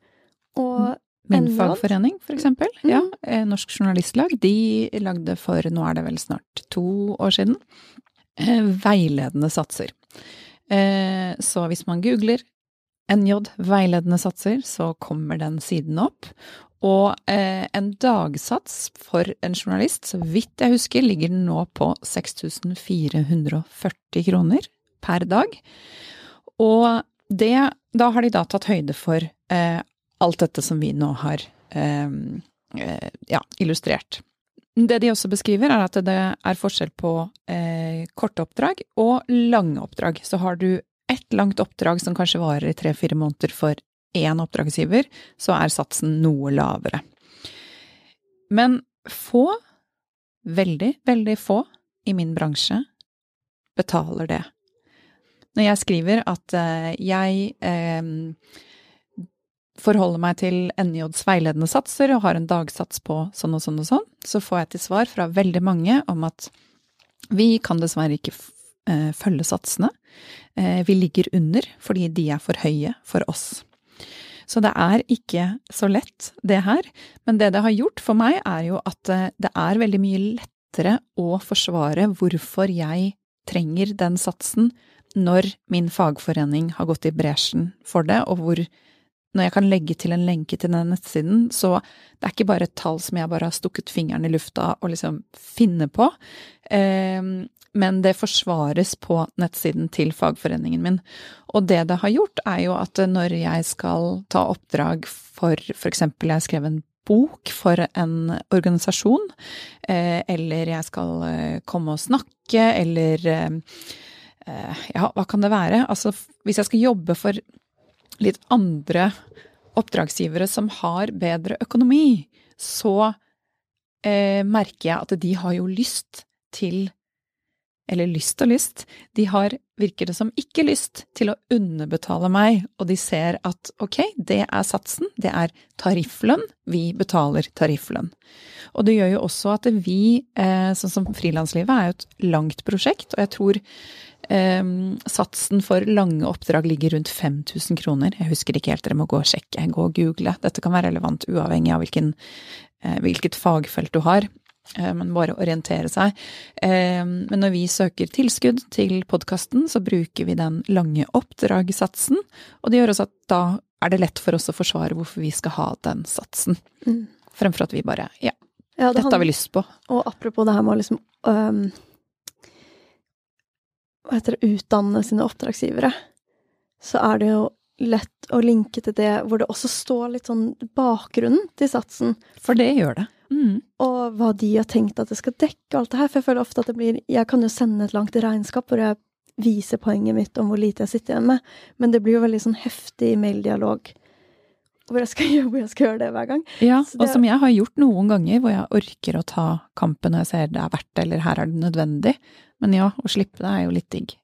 Og Min fagforening, for eksempel. Mm. Ja, eh, Norsk Journalistlag. De lagde for, nå er det vel snart to år siden, eh, veiledende satser. Eh, så hvis man googler NJ veiledende satser, så kommer den siden opp. Og eh, en dagsats for en journalist, så vidt jeg husker, ligger den nå på 6440 kroner per dag. Og det Da har de da tatt høyde for eh, alt dette som vi nå har ja, illustrert. Det de også beskriver, er at det er forskjell på eh, korte oppdrag og lange oppdrag. Så har du ett langt oppdrag som kanskje varer i tre-fire måneder for én oppdragsgiver, så er satsen noe lavere. Men få, veldig, veldig få i min bransje betaler det. Når jeg skriver at eh, jeg eh, forholder meg til NJs veiledende satser og har en dagsats på sånn og sånn og sånn, så får jeg til svar fra veldig mange om at vi kan dessverre ikke eh, følge satsene. Eh, vi ligger under fordi de er for høye for oss. Så det er ikke så lett, det her. Men det det har gjort for meg, er jo at eh, det er veldig mye lettere å forsvare hvorfor jeg trenger den satsen når min fagforening har gått i bresjen for det, og hvor når jeg kan legge til en lenke til den nettsiden, så det er ikke bare et tall som jeg bare har stukket fingeren i lufta og liksom finner på. Eh, men det forsvares på nettsiden til fagforeningen min. Og det det har gjort, er jo at når jeg skal ta oppdrag for eksempel jeg skrev en bok for en organisasjon, eh, eller jeg skal eh, komme og snakke, eller ja, hva kan det være? Altså, hvis jeg skal jobbe for litt andre oppdragsgivere som har bedre økonomi, så eh, merker jeg at de har jo lyst til eller lyst og lyst, de har, virker det som, ikke lyst til å underbetale meg, og de ser at ok, det er satsen, det er tarifflønn, vi betaler tarifflønn. Og det gjør jo også at vi, eh, sånn som frilanslivet, er jo et langt prosjekt, og jeg tror eh, satsen for lange oppdrag ligger rundt 5000 kroner. Jeg husker ikke helt, dere må gå og sjekke, gå og google. Dette kan være relevant uavhengig av hvilken, eh, hvilket fagfelt du har. Eh, men bare orientere seg. Eh, men når vi søker tilskudd til podkasten, så bruker vi den lange oppdragssatsen, og det gjør også at da er det lett for oss å forsvare hvorfor vi skal ha den satsen. Mm. Fremfor at vi bare ja, Ja, det dette har vi lyst på. Og apropos det her med å liksom øhm, Hva heter det Utdanne sine oppdragsgivere. Så er det jo lett å linke til det hvor det også står litt sånn bakgrunnen til satsen. For det gjør det. Mm. Og hva de har tenkt at det skal dekke, og alt det her. For jeg føler ofte at det blir Jeg kan jo sende et langt regnskap hvor jeg viser poenget mitt om hvor lite jeg sitter igjen med, men det blir jo veldig sånn heftig maildialog hvor jeg skal, hvor jeg skal gjøre det hver gang. Ja, det- og som jeg har gjort noen ganger, hvor jeg orker å ta kampen når jeg ser det er verdt det, eller her er det nødvendig. Men ja, å slippe det er jo litt digg.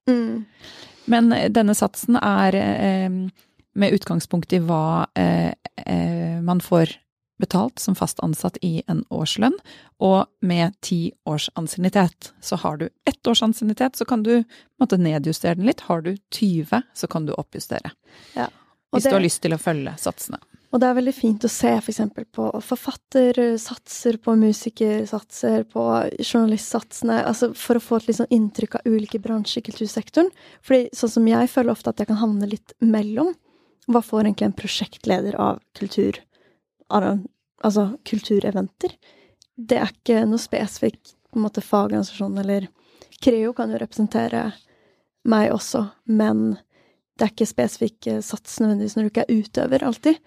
Men eh, denne satsen er eh, med utgangspunkt i hva eh, eh, man får betalt som fast ansatt i en årslønn, og med ti års ansiennitet. Så har du ett års ansiennitet, så kan du måtte nedjustere den litt. Har du 20, så kan du oppjustere. Ja. Hvis det- du har lyst til å følge satsene. Og det er veldig fint å se eksempel på forfattersatser, på musikersatser, på journalistsatsene, altså for å få et litt sånn inntrykk av ulike bransjer i kultursektoren. Fordi sånn som jeg føler ofte at jeg kan havne litt mellom. Hva får egentlig en prosjektleder av kultur, altså kultureventer? Det er ikke noe spesifikt på en måte fagorganisasjon, eller Creo kan jo representere meg også, men det er ikke spesifikk sats nødvendigvis når du ikke er utøver, alltid.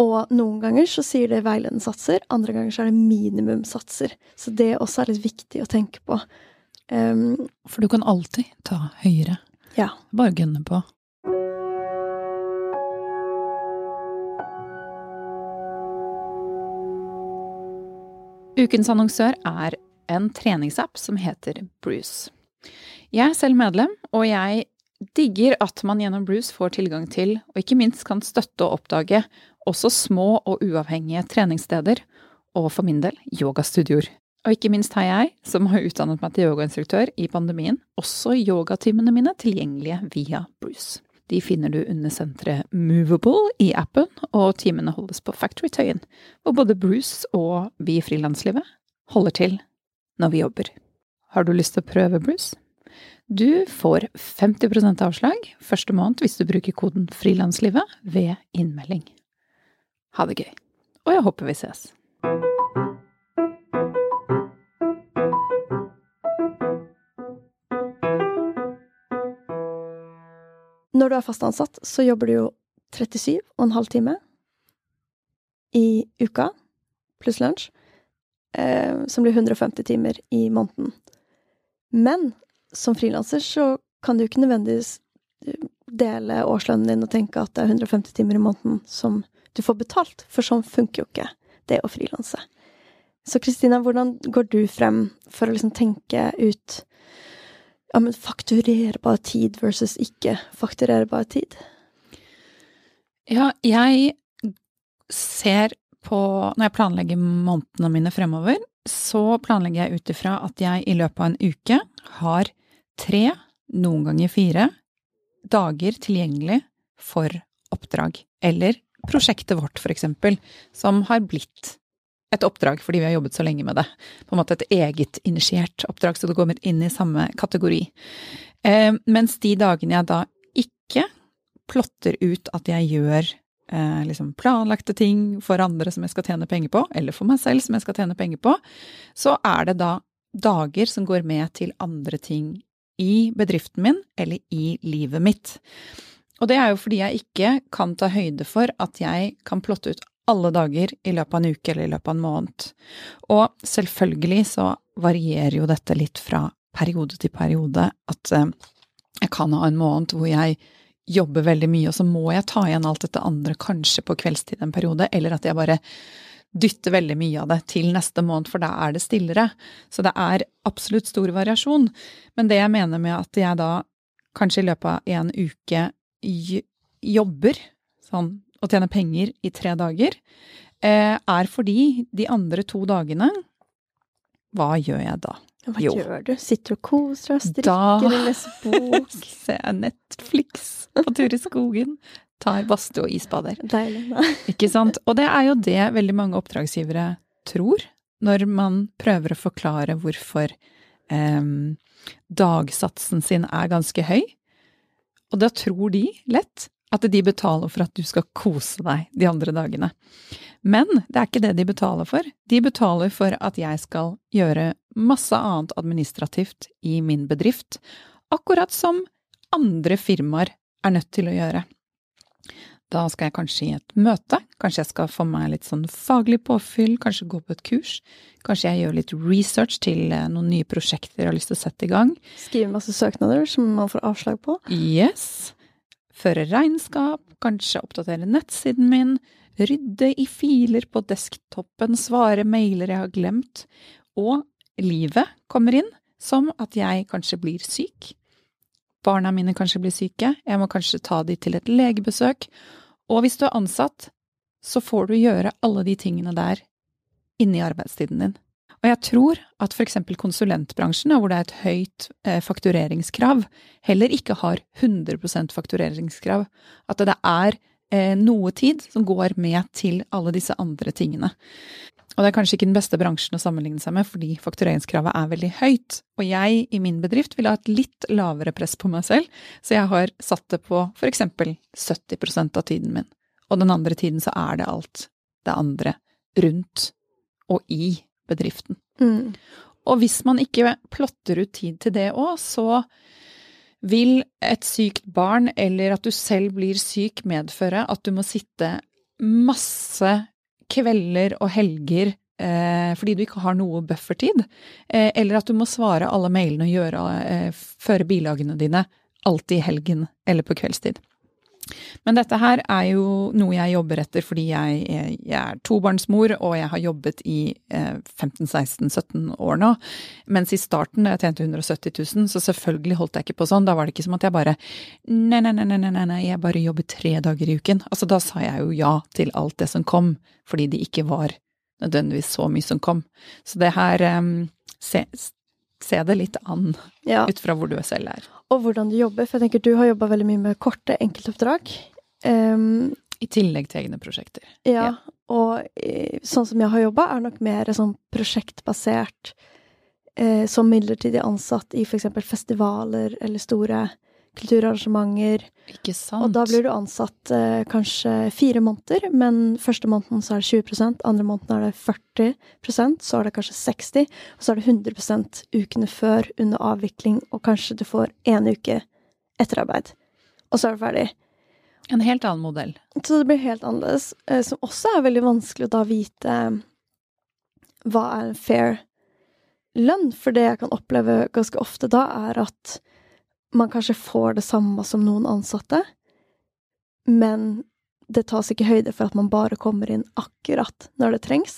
Og noen ganger så sier det veiledende satser, andre ganger så er det minimumssatser. Så det også er litt viktig å tenke på. Um, For du kan alltid ta høyere. ja. Bare gunne på. Ukens annonsør er en treningsapp som heter Bruce. Jeg er selv medlem, og jeg digger at man gjennom Bruce får tilgang til, og ikke minst kan støtte og oppdage, også små og uavhengige treningssteder, og for min del yogastudioer. Og ikke minst har jeg, som har utdannet meg til yogainstruktør i pandemien, også yogatimene mine tilgjengelige via Bruce. De finner du under senteret Movable i appen, og timene holdes på Factory Tøyen, hvor både Bruce og vi i frilanslivet holder til når vi jobber. Har du lyst til å prøve Bruce? Du får 50% avslag første måned hvis du bruker koden frilanslivet ved innmelding. Ha det gøy, og jeg håper vi ses. Når du er fast ansatt, så jobber du jo 37 og en halv time i uka, pluss lunsj, eh, som blir 150 timer i måneden. Men som frilanser så kan du ikke nødvendigvis eh, dele årslønnen din og tenke at det er 150 timer i måneden som du får betalt, for sånn funker jo ikke det å frilanse. Så Kristina, hvordan går du frem for å liksom tenke ut ja, men fakturerbar tid versus ikke fakturerbar tid? Ja, jeg ser på Når jeg planlegger månedene mine fremover, så planlegger jeg ut ifra at jeg i løpet av en uke har tre, noen ganger fire, dager tilgjengelig for oppdrag. Eller prosjektet vårt, eksempel, som har blitt et oppdrag fordi vi har jobbet så lenge med det. På en måte et egetinitiert oppdrag, så det går inn i samme kategori. Eh, mens de dagene jeg da ikke plotter ut at jeg gjør eh, liksom planlagte ting for andre som jeg skal tjene penger på, eller for meg selv som jeg skal tjene penger på, så er det da dager som går med til andre ting i bedriften min eller i livet mitt. Og det er jo fordi jeg ikke kan ta høyde for at jeg kan plotte ut alle dager i løpet av en uke eller i løpet av en måned. Og selvfølgelig så varierer jo dette litt fra periode til periode, at eh, jeg kan ha en måned hvor jeg jobber veldig mye, og så må jeg ta igjen alt dette andre kanskje på kveldstid en periode, eller at jeg bare dytter veldig mye av det til neste måned, for da er det stillere. Så det er absolutt stor variasjon. Men det jeg mener med at jeg da kanskje i løpet av en uke jobber sånn og tjener penger i tre dager, eh, er fordi de andre to dagene Hva gjør jeg da? Hva Jo. gjør du? Sitter og koser deg, strikker Da- eller leser bok? Ser jeg Netflix på tur i skogen, tar badstue og isbader. Deilig. da. Ikke sant? Og det er jo det veldig mange oppdragsgivere tror, når man prøver å forklare hvorfor eh, dagsatsen sin er ganske høy. Og da tror de lett At de betaler for at du skal kose deg de andre dagene. Men det er ikke det de betaler for. De betaler for at jeg skal gjøre masse annet administrativt i min bedrift, akkurat som andre firmaer er nødt til å gjøre. Da skal jeg kanskje i et møte, kanskje jeg skal få meg litt sånn faglig påfyll, kanskje gå på et kurs, kanskje jeg gjør litt research til eh, noen nye prosjekter jeg har lyst til å sette i gang. Skrive masse søknader som man får avslag på. Yes. Føre regnskap, kanskje oppdatere nettsiden min, rydde i filer på desktopen, svare mailer jeg har glemt, og livet kommer inn, som at jeg kanskje blir syk. Barna mine kanskje blir syke, jeg må kanskje ta de til et legebesøk, og hvis du er ansatt, så får du gjøre alle de tingene der inni arbeidstiden din. Og jeg tror at eksempel konsulentbransjen, hvor det er et høyt eh, faktureringskrav, heller ikke har 100% faktureringskrav. At det er eh, noe tid som går med til alle disse andre tingene. Og det er kanskje ikke den beste bransjen å sammenligne seg med, fordi faktureringskravet er veldig høyt. Og jeg i min bedrift vil ha et litt lavere press på meg selv, så jeg har satt det på eksempel 70% av tiden min. Og den andre tiden så er det alt det andre rundt og i bedriften. Mm. Og hvis man ikke plotter ut tid til det òg, så vil et sykt barn, eller at du selv blir syk, medføre at du må sitte masse kvelder og helger eh, fordi du ikke har noe buffertid, eh, eller at du må svare alle mailene og gjøre, eh, føre bilagene dine alltid i helgen eller på kveldstid. Men dette her er jo noe jeg jobber etter fordi jeg er, jeg er tobarnsmor, og jeg har jobbet i eh, 15-16-17 år nå. Mens i starten, da jeg tjente 170 000, så selvfølgelig holdt jeg ikke på sånn. Da var det ikke som at jeg bare nei, nei, nei, nei, nei, nei, jeg bare jobber tre dager i uken. Altså da sa jeg jo ja til alt det som kom, fordi det ikke var nødvendigvis så mye som kom. Så det her um, se, se det litt an Ja. ut fra hvor du selv er. Og hvordan du jobber, for jeg tenker du har jobba veldig mye med korte enkeltoppdrag. Um, I tillegg til egne prosjekter. ja, Ja. og eh, sånn som jeg har jobba, er nok mer sånn prosjektbasert, eh, som midlertidig ansatt i eksempel festivaler eller store kulturarrangementer. Ikke sant? Og da blir du ansatt eh, kanskje fire måneder, men første måneden så er det 20% andre måneden er det 40 så er det kanskje 60 og så er det 100% ukene før under avvikling, og kanskje du får én uke etterarbeid. Og så er du ferdig. En helt annen modell. Så det blir helt annerledes. eh, Som også er veldig vanskelig å da vite hva er en fair lønn. For det jeg kan oppleve ganske ofte da, er at man kanskje får det samme som noen ansatte, men det tas ikke høyde for at man bare kommer inn akkurat når det trengs,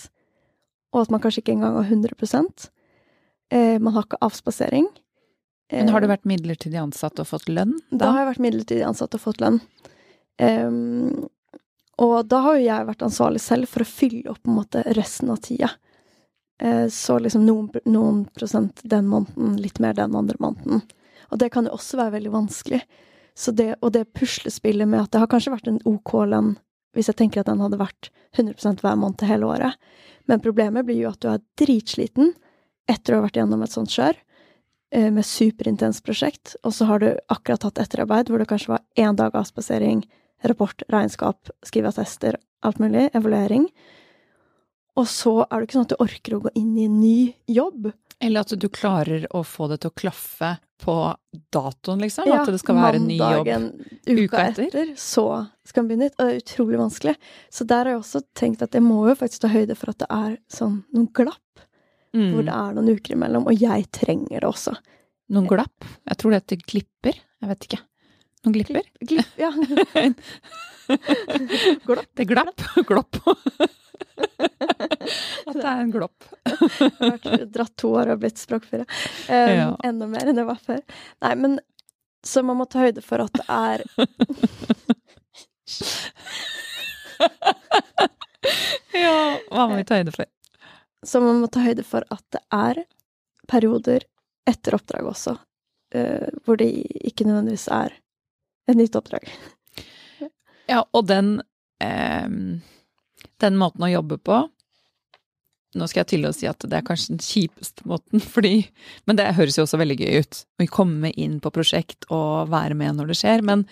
og at man kanskje ikke engang har 100 eh, Man har ikke avspasering. Men har du Eh, vært midlertidig ansatt og fått lønn? da har jeg vært midlertidig ansatt og fått lønn. Um, og da har jo jeg vært ansvarlig selv for å fylle opp på en måte resten av tida. Eh, så liksom noen, noen prosent den måneden, litt mer den andre måneden. Og det kan jo også være veldig vanskelig. Det, og det puslespillet med at det har kanskje vært en OK lønn hvis jeg tenker at den hadde vært 100 hver måned hele året. Men problemet blir jo at du er dritsliten etter å ha vært gjennom et sånt kjør eh, med superintenst prosjekt, og så har du akkurat hatt etterarbeid hvor det kanskje var én dag avspasering, rapport, regnskap, skrive attester, alt mulig, evaluering. Og så er det ikke sånn at du orker å gå inn i en ny jobb. Eller at du klarer å få det til å klaffe på datoen, liksom? at det skal være en ny jobb? mandagen uka, uka etter. etter. så skal man begynne nytt. Og det er utrolig vanskelig. Så der har jeg også tenkt at jeg må jo faktisk ta høyde for at det er sånn noen glapp, hvor Mm. det er noen uker imellom. Og jeg trenger det også. Noen glapp? Jeg tror det heter glipper. Jeg vet ikke. Noen glipper? Glipp, ja. Glopp. Det er glapp. Glopp. At det er en glopp. Jeg har vært dratt to år og blitt språkfyra. Um, Ja. Enda mer enn jeg var før. Nei, men så man må ta høyde for at det er Ja, hva må vi ta høyde for? Så man må ta høyde for at det er perioder etter oppdrag også, uh, hvor det ikke nødvendigvis er et nytt oppdrag. Ja, og den ehm, Den måten å jobbe på Nå skal jeg til å si at det er kanskje den kjipeste måten, fordi Men det høres jo også veldig gøy ut. Å komme inn på prosjekt og være med når det skjer. Men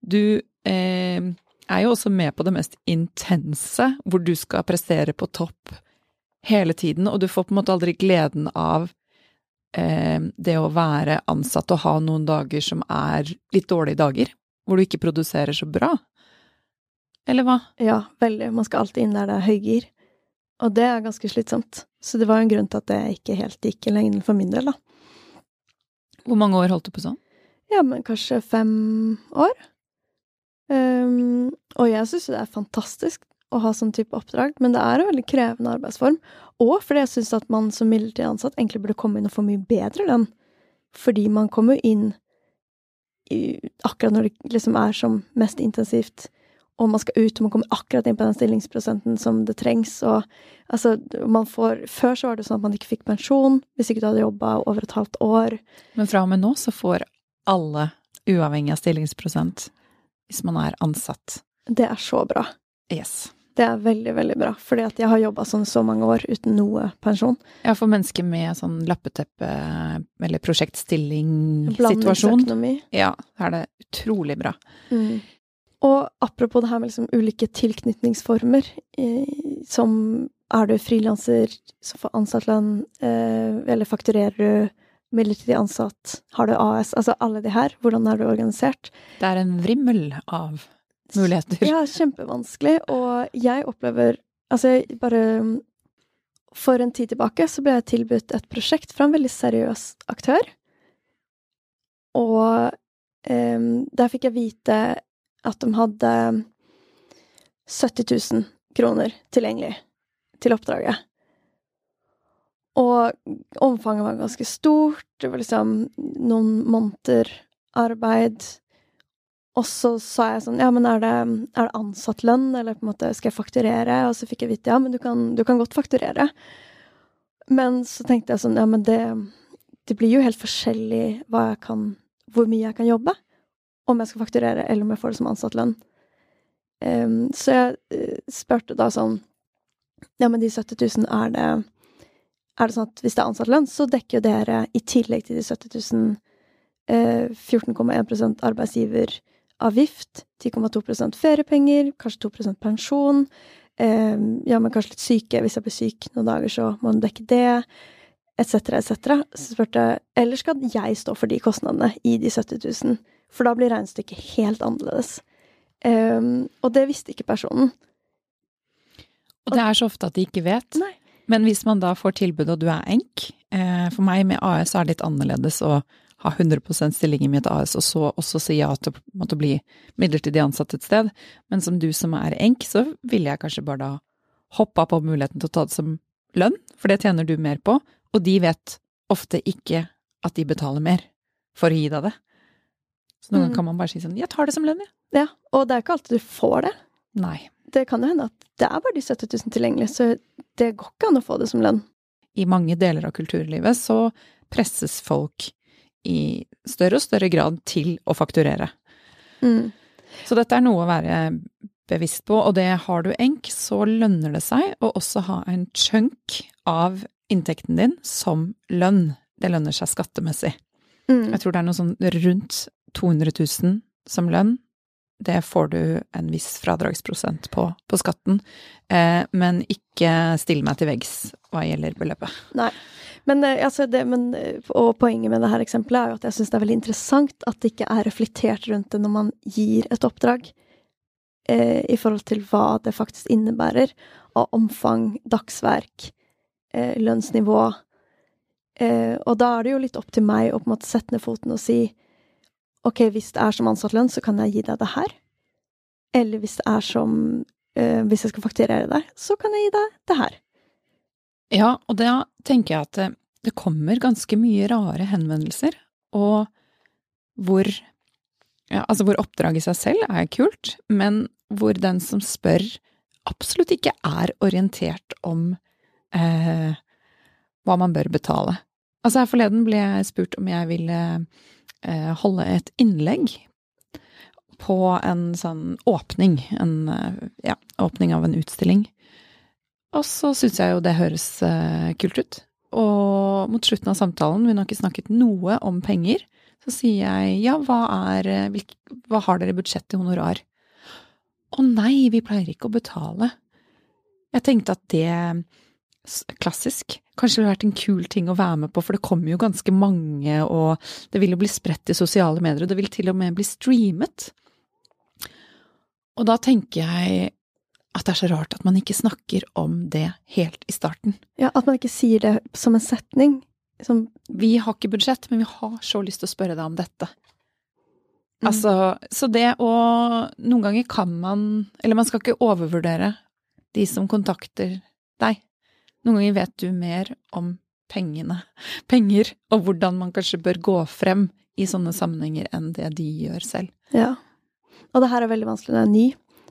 du eh, er jo også med på det mest intense, hvor du skal prestere på topp hele tiden, og du får på en måte aldri gleden av eh, det å være ansatt og ha noen dager som er litt dårlige dager, hvor du ikke produserer så bra. Eller hva? Ja, veldig. Man skal alltid inn der det er høygir. Og det er ganske slitsomt. Så det var jo en grunn til at det ikke helt gikk i lengden for min del, da. Hvor mange år holdt du på sånn? Ja, men kanskje fem år. Um, og jeg syns det er fantastisk å ha sånn type oppdrag, men det er en veldig krevende arbeidsform. Og fordi jeg syns at man som midlertidig ansatt egentlig burde komme inn og få mye bedre lønn. Fordi man kommer inn i, akkurat når det liksom er som mest intensivt, og man skal ut, og man kommer akkurat inn på den stillingsprosenten som det trengs, og altså, man får Før så var det sånn at man ikke fikk pensjon hvis ikke du hadde jobba over et halvt år. Men fra og med nå så får alle, uavhengig av stillingsprosent, hvis man er ansatt. Det er så bra. Yes. Det er veldig, veldig bra, fordi at jeg har jobba sånn så mange år uten noe pensjon. Ja, for mennesker med sånn lappeteppe- eller prosjektstilling-situasjon, Blandingsøkonomi. ja, er det utrolig bra. Mm. Og apropos det her med liksom ulike tilknytningsformer, eh, som er du frilanser som får ansatt lønn, eh, eller fakturerer du midlertidig ansatt, har du AS, altså alle de her, hvordan er du organisert? Det er en vrimmel av muligheter. Ja, kjempevanskelig, og jeg opplever Altså, jeg bare For en tid tilbake så ble jeg tilbudt et prosjekt fra en veldig seriøs aktør. Og eh, der fikk jeg vite at de hadde 70 000 kroner tilgjengelig til oppdraget. Og omfanget var ganske stort. Det var liksom noen måneder arbeid. Og så sa jeg sånn Ja, men er det, er det ansatt lønn, eller på en måte skal jeg fakturere? Og så fikk jeg vite ja, men du kan, du kan godt fakturere. Men så tenkte jeg sånn Ja, men det, det blir jo helt forskjellig hva jeg kan Hvor mye jeg kan jobbe. Om jeg skal fakturere, eller om jeg får det som ansatt lønn. Um, så jeg uh, spurte da sånn Ja, men de 70 000, er det er det sånn at hvis det er ansatt lønn, så dekker jo dere i tillegg til de 70 000 eh, 14,1% arbeidsgiveravgift, 10,2% feriepenger, kanskje 2 pensjon. Eh, ja, men kanskje litt syke. Hvis jeg blir syk noen dager, så må du dekke det. Etc., etc. Så spurte jeg eller skal jeg stå for de kostnadene i de 70 000? For da blir regnestykket helt annerledes. Um, og det visste ikke personen. Og det er så ofte at de ikke vet. Nei. Men hvis man da får tilbud og du er enk, eh, for meg med AS er det litt annerledes å ha 100% stilling i mitt AS, og så også si ja til å bli midlertidig ansatt et sted. Men som du som er enk, så ville jeg kanskje bare da hoppa på muligheten til å ta det som lønn, for det tjener du mer på, og de vet ofte ikke at de betaler mer for å gi deg det. Så noen Mm. ganger kan man bare si sånn, jeg tar det som lønn, jeg. Ja, og det er ikke alltid du får det. Nei. Det kan jo hende at det er bare de 70 000 tilgjengelig, så det går ikke an å få det som lønn. I mange deler av kulturlivet så presses folk i større og større grad til å fakturere. Mm. Så dette er noe å være bevisst på, og det har du enk, så lønner det seg å også ha en chunk av inntekten din som lønn. Det lønner seg skattemessig. Mm. Jeg tror det er noe sånn rundt 200 000 som lønn. Det får du en viss fradragsprosent på, på skatten, eh, men ikke still meg til veggs hva gjelder beløpet. Nei. Men, eh, altså det, men, eh, og poenget med dette eksempelet er jo at jeg syns det er veldig interessant at det ikke er reflektert rundt det når man gir et oppdrag, eh, i forhold til hva det faktisk innebærer av omfang, dagsverk, eh, lønnsnivå. Eh, og da er det jo litt opp til meg å på en måte sette ned foten og si ok, hvis det er som ansatt lønn, så kan jeg gi deg det her. Eller hvis det er som eh, Hvis jeg skal fakturere deg, så kan jeg gi deg det her. Ja, og da tenker jeg at det, det kommer ganske mye rare henvendelser, og hvor ja, altså hvor oppdraget i seg selv er kult, men hvor den som spør, absolutt ikke er orientert om eh, hva man bør betale. Altså her forleden ble jeg spurt om jeg ville eh, holde et innlegg på en sånn åpning, en eh, ja, åpning av en utstilling. Og så syns jeg jo det høres eh, kult ut. Og mot slutten av samtalen, hun har ikke snakket noe om penger, så sier jeg ja, hva er eh, Hva har dere budsjett til honorar? å nei, vi pleier ikke å betale. Jeg tenkte at det klassisk. Kanskje ville vært en kul ting å være med på, for det kommer jo ganske mange, og det vil jo bli spredt i sosiale medier, og det vil til og med bli streamet. Og da tenker jeg at det er så rart at man ikke snakker om det helt i starten. Ja, at man ikke sier det som en setning. Som Vi har ikke budsjett, men vi har så lyst til å spørre deg om dette. Mm. Altså, så det å Noen ganger kan man Eller man skal ikke overvurdere de som kontakter deg. Noen ganger vet du mer om pengene, penger, og hvordan man kanskje bør gå frem i sånne sammenhenger enn det de gjør selv. Ja. Og det her er veldig vanskelig når jeg er ny.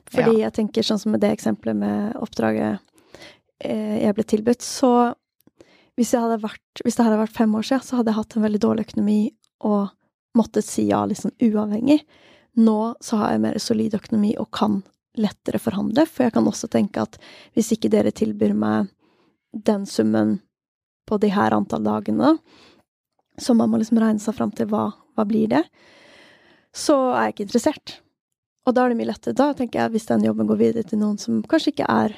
Fordi jeg tenker sånn som med det eksempelet med oppdraget eh, jeg ble tilbudt, så hvis, vært, hvis det hadde vært fem år siden, så hadde jeg hatt en veldig dårlig økonomi og måttet si ja sånn uavhengig. Nå så har jeg mer solid økonomi og kan lettere forhandle, for jeg kan også tenke at hvis ikke dere tilbyr meg den summen på de her antall dagene, så man må liksom regne seg fram til hva, hva blir det, så er jeg ikke interessert. Og da er det mye lettere. Da tenker jeg hvis den jobben går videre til noen som kanskje ikke er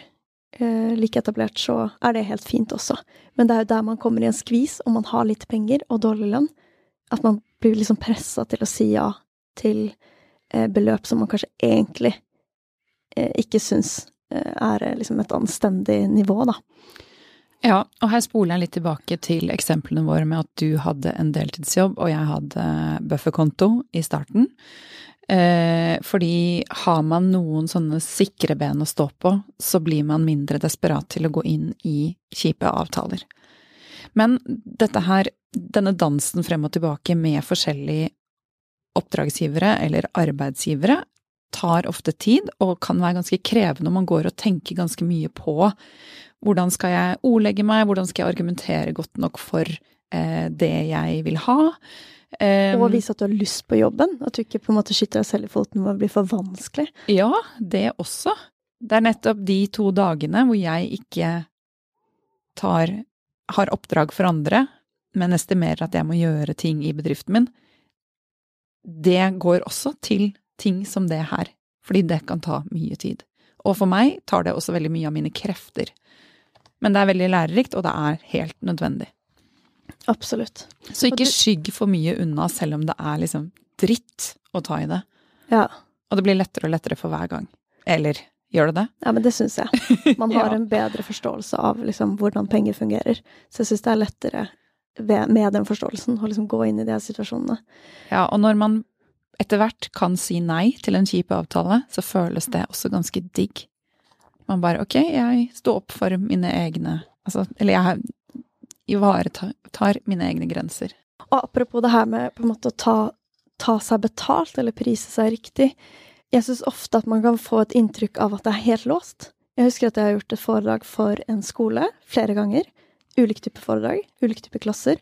eh, like etablert, så er det helt fint også. Men det er jo der man kommer i en skvis, og man har litt penger og dårlig lønn, at man blir liksom pressa til å si ja til eh, beløp som man kanskje egentlig eh, ikke syns eh, er liksom et anstendig nivå, da. Ja, og her spoler jeg litt tilbake til eksemplene våre med at du hadde en deltidsjobb, og jeg hadde bufferkonto i starten. Eh, fordi har man noen sånne sikre ben å stå på, så blir man mindre desperat til å gå inn i kjipe avtaler. Men dette her, denne dansen frem og tilbake med forskjellige oppdragsgivere eller arbeidsgivere, tar ofte tid og kan være ganske krevende, og man går og tenker ganske mye på hvordan skal jeg ordlegge meg, hvordan skal jeg argumentere godt nok for eh, det jeg vil ha. Um, og vise at du har lyst på jobben. At du ikke på en måte skyter deg selv i foten når det blir for vanskelig. Ja, det også. Det er nettopp de to dagene hvor jeg ikke tar har oppdrag for andre, men estimerer at jeg må gjøre ting i bedriften min. Det går også til ting som det her, fordi det kan ta mye tid. Og for meg tar det også veldig mye av mine krefter. Men det er veldig lærerikt, og det er helt nødvendig. Absolutt. Så ikke skygg for mye unna, selv om det er liksom dritt å ta i det. Ja. Og det blir lettere og lettere for hver gang. Eller gjør det det? Ja, men det syns jeg. Man har Ja. en bedre forståelse av liksom hvordan penger fungerer. Så jeg syns det er lettere ved, med den forståelsen å liksom gå inn i de her situasjonene. Ja, og når man etter hvert kan si nei til en kjip avtale, så føles det også ganske digg. Man bare ok, jeg står opp for mine egne Altså, eller jeg ivaretar mine egne grenser. Og apropos det her med på en måte å ta, ta seg betalt, eller prise seg riktig. Jeg syns ofte at man kan få et inntrykk av at det er helt låst. Jeg husker at jeg har gjort et foredrag for en skole flere ganger. Ulike typer foredrag, ulike typer klasser.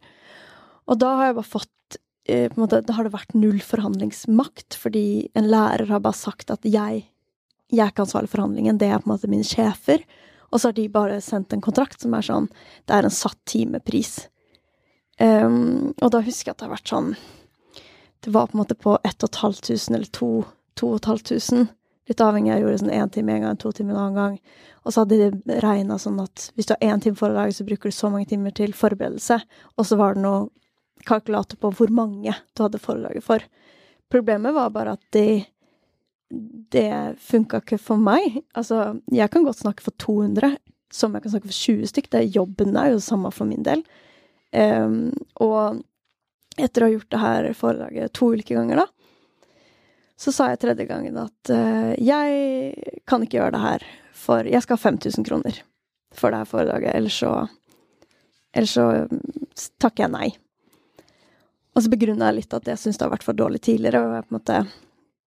Og da har jeg bare fått eh, måte, Da har det vært null forhandlingsmakt, fordi en lærer har bare sagt at jeg, jeg er ikke ansvarlig for forhandlingen, det er på en måte mine sjefer. Og så har de bare sendt en kontrakt som er sånn Det er en satt timepris. Um, og da husker jeg at det har vært sånn Det var på en måte på 1500 eller 2500. Litt avhengig. Jeg gjorde sånn én time en gang, to timer en annen gang. Og så hadde de regna sånn at hvis du har én time foredrag, så bruker du så mange timer til forberedelse. Og så var det noe kalkulator på hvor mange du hadde foredraget for. Problemet var bare at det det funka ikke for meg. Altså, jeg kan godt snakke for 200, som jeg kan snakke for 20 stykk. Det er jobben er jo det samme for min del. Um, og etter å ha gjort det her foredraget to ulike ganger, da, så sa jeg tredje gangen at uh, jeg kan ikke gjøre det her, for jeg skal ha 5000 kroner for det her foredraget, ellers så Ellers så takker jeg nei. Og så begrunna jeg litt at jeg syns det har vært for dårlig tidligere, og jeg på en måte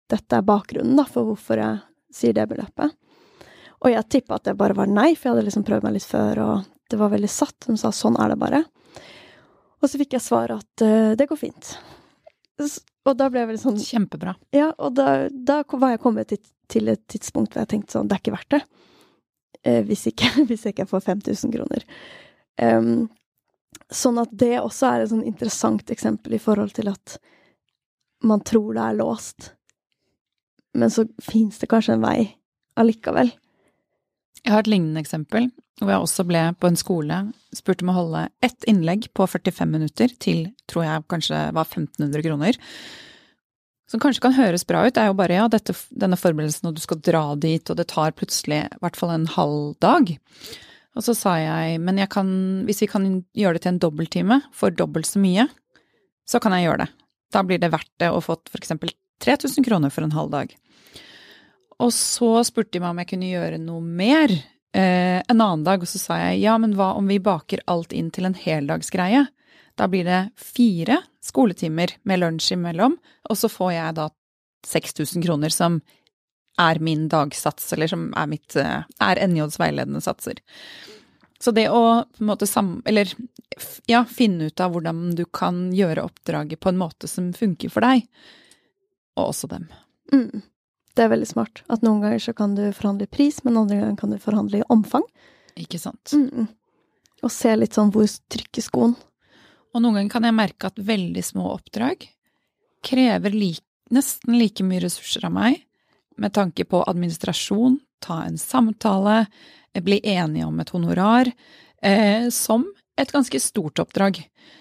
dette er bakgrunnen da, for hvorfor jeg sier det beløpet. Og jeg tippa at det bare var nei, for jeg hadde liksom prøvd meg litt før, og det var veldig satt. Hun sa sånn er det bare. Og så fikk jeg svar at uh, det går fint. Og da ble jeg veldig sånn Kjempebra. Ja, og da, da var jeg kommet til, til, et tidspunkt hvor jeg tenkte sånn, det er ikke verdt det. Uh, hvis, ikke, hvis jeg ikke får 5000 kroner. Um, sånn at det også er et sånn interessant eksempel i forhold til at man tror det er låst men så fins det kanskje en vei allikevel. Jeg har et lignende eksempel, hvor jeg også ble på en skole spurt om å holde ett innlegg på 45 minutter til, tror jeg kanskje var 1500 kroner. Som kanskje kan høres bra ut, det er jo bare ja, dette, denne forberedelsen og du skal dra dit, og det tar plutselig i hvert fall en halv dag. Og så sa jeg, men jeg kan, hvis vi kan gjøre det til en dobbelttime for dobbelt så mye, så kan jeg gjøre det. Da blir det verdt det å få eksempel 3000 kroner for en halv dag. Og så spurte de meg om jeg kunne gjøre noe mer eh, en annen dag, og så sa jeg ja, men hva om vi baker alt inn til en heldagsgreie? Da blir det fire skoletimer med lunsj imellom, og så får jeg da 6000 kroner, som er min dagsats, eller som er mitt eh, er NJs veiledende satser. Så det å på en måte sam... Eller ja, finne ut av hvordan du kan gjøre oppdraget på en måte som funker for deg, og også dem. Mm. Det er veldig smart. At noen ganger så kan du forhandle pris, men andre ganger kan du forhandle omfang. Ikke sant. Mm. Og se litt sånn hvor trykker skoen. Og noen ganger kan jeg merke at veldig små oppdrag krever like, nesten like mye ressurser av meg, med tanke på administrasjon, ta en samtale, bli enige om et honorar, eh, som et ganske stort oppdrag.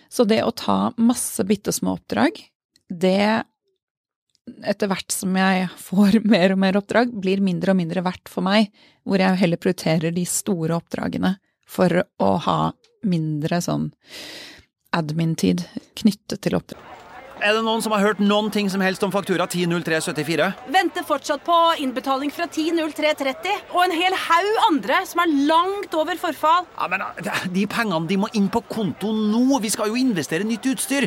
Så det å ta masse bitte små oppdrag, det etter hvert som jeg får mer og mer oppdrag, blir mindre og mindre verdt for meg, hvor jeg heller prioriterer de store oppdragene for å ha mindre sånn admin-tid knyttet til oppdrag. Er det noen som har hørt noen ting som helst om faktura 100374? Venter fortsatt på innbetaling fra 100330, og en hel haug andre som er langt over forfall. Ja, men De pengene de må inn på konto nå! Vi skal jo investere nytt utstyr!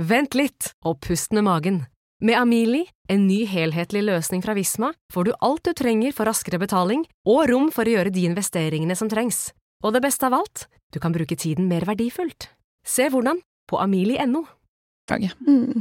Vent litt, og pust med magen. Med Amili, en ny helhetlig løsning fra Visma, får du alt du trenger for raskere betaling og rom for å gjøre de investeringene som trengs. Og det beste av alt, du kan bruke tiden mer verdifullt. Se hvordan på amili.no. Mm.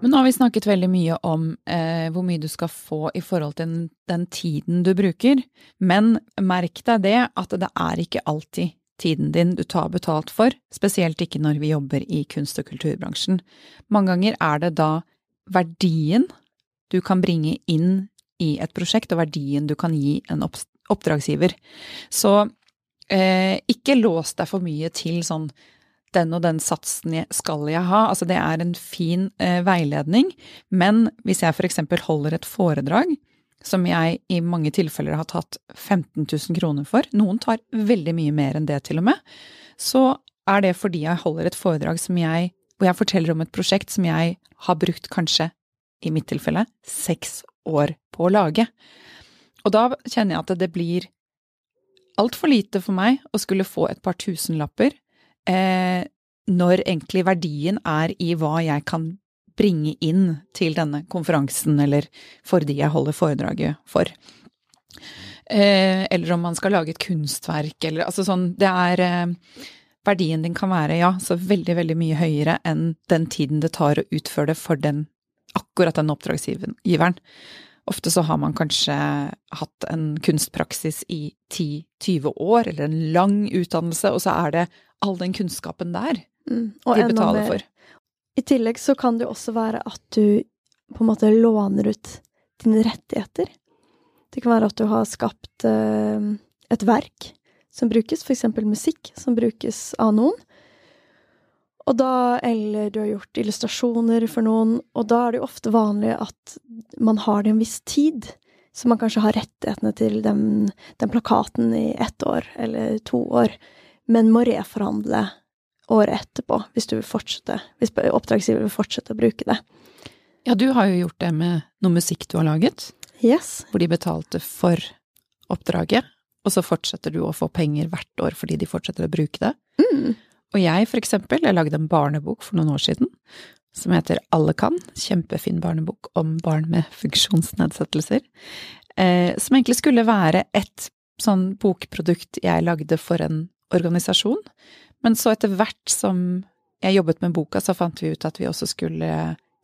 Men nå har vi snakket veldig mye om eh, hvor mye du skal få i forhold til den, den, tiden du bruker, men merk deg det at det er ikke alltid tiden din du tar betalt for, spesielt ikke når vi jobber i kunst- og kulturbransjen. Mange ganger er det da verdien du kan bringe inn i et prosjekt, og verdien du kan gi en oppdragsgiver. Så eh, ikke lås deg for mye til sånn den og den satsen skal jeg ha. Altså det er en fin eh, veiledning, men hvis jeg eksempel holder et foredrag, som jeg i mange tilfeller har tatt 15 000 kroner for, noen tar veldig mye mer enn det til og med, så er det fordi jeg holder et foredrag som jeg, hvor jeg forteller om et prosjekt som jeg har brukt kanskje, i mitt tilfelle, seks år på å lage. Og da kjenner jeg at det blir altfor lite for meg å skulle få et par tusenlapper, eh, når egentlig verdien er i hva jeg kan bringe inn til denne konferansen, eller for de jeg holder foredraget for. Eh, eller om man skal lage et kunstverk, eller altså sånn Det er eh, Verdien din kan være, ja, så veldig, veldig mye høyere enn den tiden det tar å utføre det for den, akkurat den oppdragsgiveren. Ofte så har man kanskje hatt en kunstpraksis i 10-20 år, eller en lang utdannelse, og så er det all den kunnskapen der mm, de betaler for. I tillegg så kan det jo også være at du på en måte låner ut dine rettigheter. Det kan være at du har skapt eh, et verk som brukes, eksempel musikk som brukes av noen. Og da, eller du har gjort illustrasjoner for noen, og da er det jo ofte vanlig at man har det en viss tid. Så man kanskje har rettighetene til den, den plakaten i ett år eller to år, men må reforhandle året etterpå, hvis du vil fortsette, hvis oppdragsgiver vil fortsette å bruke det. Ja, du har jo gjort det med noe musikk du har laget. Yes. Hvor de betalte for oppdraget, og så fortsetter du å få penger hvert år fordi de fortsetter å bruke det. Mm. Og jeg, for eksempel, jeg lagde en barnebok for noen år siden som heter Alle kan. Kjempefin barnebok om barn med funksjonsnedsettelser. Eh, som egentlig skulle være et sånn bokprodukt jeg lagde for en organisasjon, men så etter hvert som jeg jobbet med boka, så fant vi ut at vi også skulle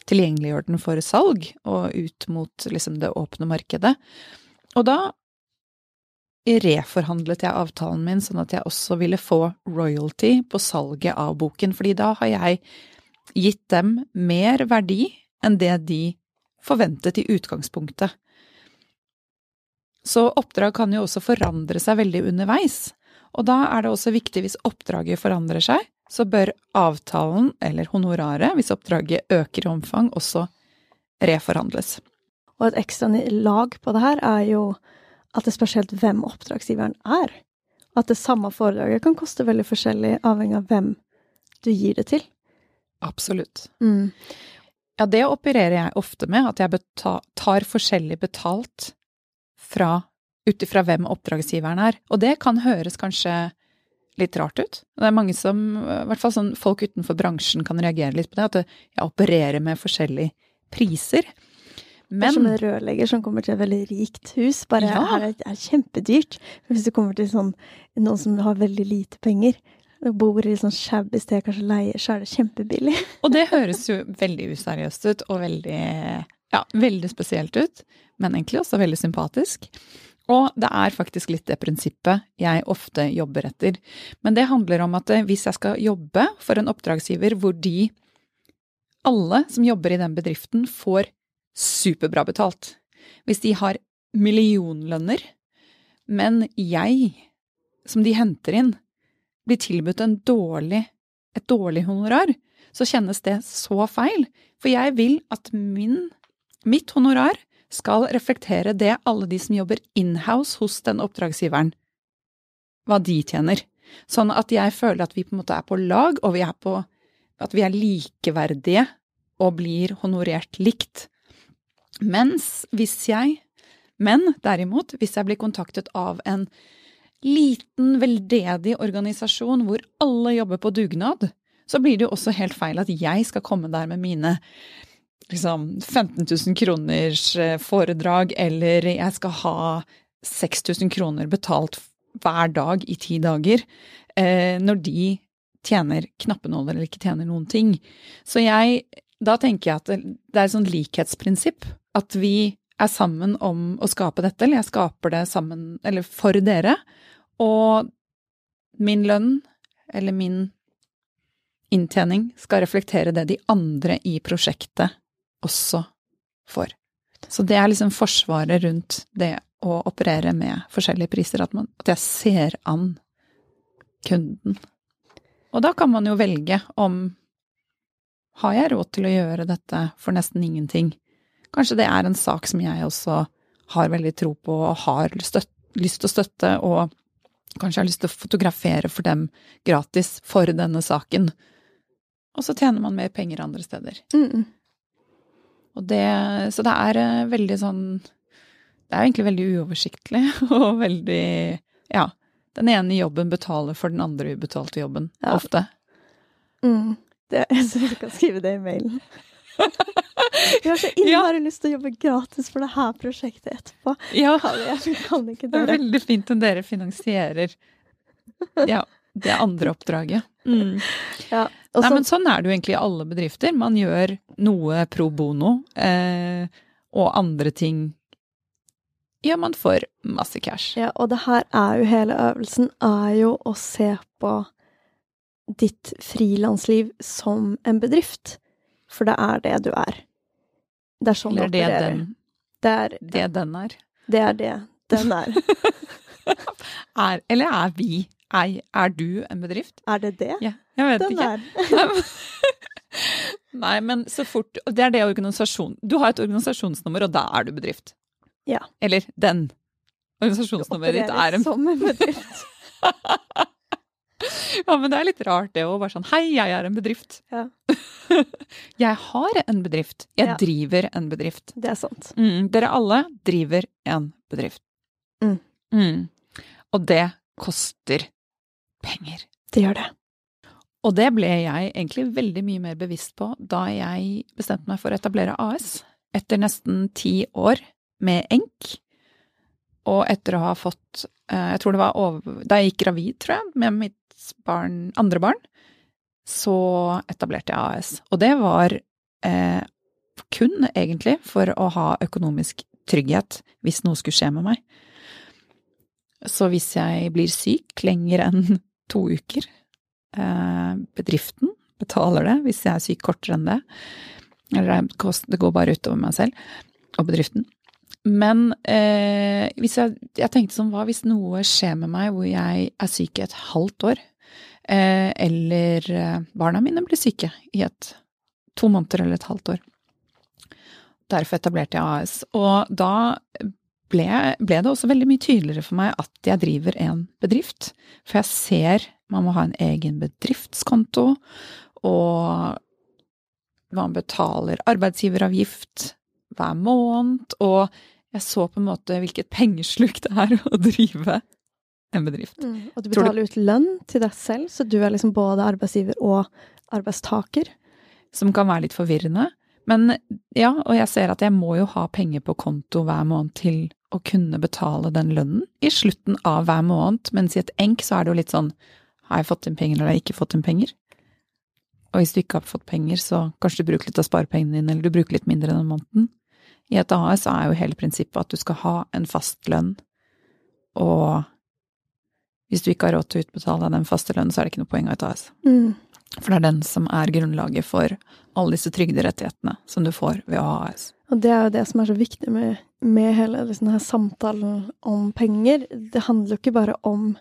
tilgjengeliggjøre den for salg, og ut mot liksom det åpne markedet. Og da reforhandlet jeg avtalen min sånn at jeg også ville få royalty på salget av boken, fordi da har jeg gitt dem mer verdi enn det de forventet i utgangspunktet. Så oppdrag kan jo også forandre seg veldig underveis, og da er det også viktig hvis oppdraget forandrer seg, så bør avtalen eller honoraret, hvis oppdraget øker i omfang, også reforhandles. Og et ekstra lag på det her er jo at det spørs helt hvem oppdragsgiveren er. At det samme foredraget kan koste veldig forskjellig avhengig av hvem du gir det til. Absolutt. Mm. Ja, det opererer jeg ofte med, at jeg tar forskjellig betalt fra ut ifra hvem oppdragsgiveren er. Og det kan høres kanskje litt rart ut. Det er mange som, i hvert fall sånn folk utenfor bransjen kan reagere litt på det, at jeg opererer med forskjellige priser. det er som en rørlegger som kommer til et veldig rikt hus. Bare Ja. her er er kjempedyrt. Hvis du kommer til sånn, noen som har veldig lite penger, bor i sånn shabby sted, kanskje leier, så er det kjempebillig. Og det høres jo veldig useriøst ut, og veldig, ja, veldig spesielt ut, men egentlig også veldig sympatisk. Og det er faktisk litt det prinsippet jeg ofte jobber etter. Men det handler om at eh, hvis jeg skal jobbe for en oppdragsgiver hvor de, alle som jobber i den bedriften, får superbra betalt. Hvis de har millionlønner, men jeg, som de henter inn, blir tilbudt dårlig, et dårlig honorar, så kjennes det så feil. For jeg vil at min, mitt honorar skal reflektere det alle de som jobber inhouse hos den oppdragsgiveren, hva de tjener. Sånn at jeg føler at vi på en måte er på lag, og vi er på at vi er likeverdige og blir honorert likt. Mens hvis jeg, men derimot, hvis jeg blir kontaktet av en liten, veldedig organisasjon hvor alle jobber på dugnad, så blir det jo også helt feil at jeg skal komme der med mine liksom 15 000 kroners eh, foredrag, eller jeg skal ha 6000 kroner betalt hver dag i ti dager, eh, når de tjener knappenåler eller ikke tjener noen ting. Så jeg, da tenker jeg at det, er et sånt likhetsprinsipp, at vi er sammen om å skape dette, eller jeg skaper det sammen, eller for dere, og min lønn, eller min inntjening, skal reflektere det de andre i prosjektet også får. Så det er liksom forsvaret rundt det å operere med forskjellige priser, at, man, at jeg ser an kunden. Og da kan man jo velge om har jeg råd til å gjøre dette for nesten ingenting? Kanskje det er en sak som jeg også har veldig tro på og har støtt, lyst til å støtte, og kanskje har lyst til å fotografere for dem gratis for denne saken. Og så tjener man mer penger andre steder. Mm. Og det, så det er eh, veldig sånn Det er egentlig veldig uoversiktlig og veldig Ja. Den ene jobben betaler for den andre ubetalte jobben. Ja. Ofte. Mm. Det, så du kan skrive det i mailen. Jeg har så innmari lyst til å jobbe gratis for det her prosjektet etterpå. Ja, jeg kan ikke det er veldig fint om dere finansierer ja, det andre oppdraget. Mm. Ja. Og Nei, men sånn er det jo egentlig i alle bedrifter. Man gjør noe pro bono, eh, og andre ting gjør man for masse cash. Ja, og det her er jo hele øvelsen, er jo å se på ditt frilansliv som en bedrift. For det er det du er. Det er sånn Eller du opererer. den, Det er det den er. det er det den er. er. Eller er vi? Er, er du en bedrift? Er det det Ja, jeg vet den ikke. Der. Nei, men så fort Det er det organisasjon... Du har et organisasjonsnummer, og da er du bedrift. Ja. Eller den. Organisasjonsnummeret ditt er en Som en bedrift. Ja, men det er litt rart det å Bare sånn Hei, jeg er en bedrift. Ja. jeg har en bedrift. Jeg Ja. driver en bedrift. Det er sant. Mm, dere alle driver en bedrift. Mm. Mm. Og det koster penger. Det gjør det. Og det ble jeg egentlig veldig mye mer bevisst på da jeg bestemte meg for å etablere AS. Etter nesten ti år med enk. Og etter å ha fått eh, Jeg tror det var over, Da jeg gikk gravid, tror jeg, med mitt barn, andre barn, så etablerte jeg AS. Og det var eh, kun egentlig for å ha økonomisk trygghet hvis noe skulle skje med meg. Så hvis jeg blir syk lenger enn to uker, bedriften betaler det hvis jeg er syk kortere enn det. Eller det går bare utover meg selv og bedriften. Men eh, jeg, jeg tenkte sånn, hva hvis noe skjer med meg hvor jeg er syk i et halvt år? Eh, eller eh, barna mine blir syke i et to måneder eller et halvt år. Derfor etablerte jeg AS. Og da ble, ble det også veldig mye tydeligere for meg at jeg driver en bedrift. For jeg ser man må ha en egen bedriftskonto, og man betaler arbeidsgiveravgift hver måned, og jeg så på en måte hvilket pengesluk det er å drive en bedrift. Mm. Og du betaler du- ut lønn til deg selv, så du er liksom både arbeidsgiver og arbeidstaker. som kan være litt forvirrende. Men ja, og jeg ser at jeg må jo ha penger på konto hver måned til å kunne betale den lønnen i slutten av hver måned, mens i et enk så er det jo litt sånn har jeg fått inn penger eller har jeg ikke fått inn penger? Og hvis du ikke har fått penger, så kanskje du bruker litt av sparepengene dine, eller du bruker litt mindre den måneden. I et AS er jo hele prinsippet at du skal ha en fast lønn, og hvis du ikke har råd til å utbetale deg den faste lønnen, så er det ikke noe poeng av et AS. Mm. For det er den som er grunnlaget for alle disse trygderettighetene som du får ved å ha AS. Og det er jo det som er så viktig med, med hele liksom, denne samtalen om penger. Det handler jo ikke bare om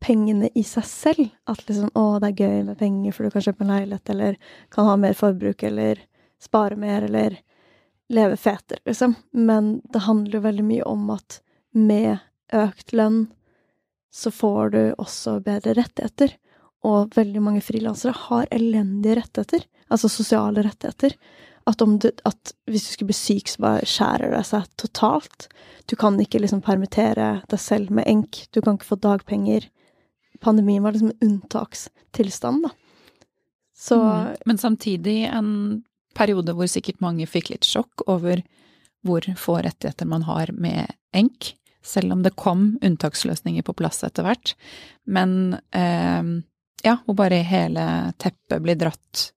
pengene i seg selv. At liksom, å, det er gøy med penger, for du kan kjøpe en leilighet, eller kan ha mer forbruk, eller spare mer, eller leve fetere, liksom. Men det handler jo veldig mye om at med økt lønn så får du også bedre rettigheter. Og veldig mange frilansere har elendige rettigheter, altså sosiale rettigheter. At, du, at hvis du skulle bli syk, så bare skjærer det seg totalt. Du kan ikke liksom permittere deg selv med enk. Du kan ikke få dagpenger. Pandemien var liksom en unntakstilstand, da. Så Mm. Men samtidig en periode hvor sikkert mange fikk litt sjokk over hvor få rettigheter man har med enk, selv om det kom unntaksløsninger på plass etter hvert. Men eh, ja, hvor bare hele teppet blir dratt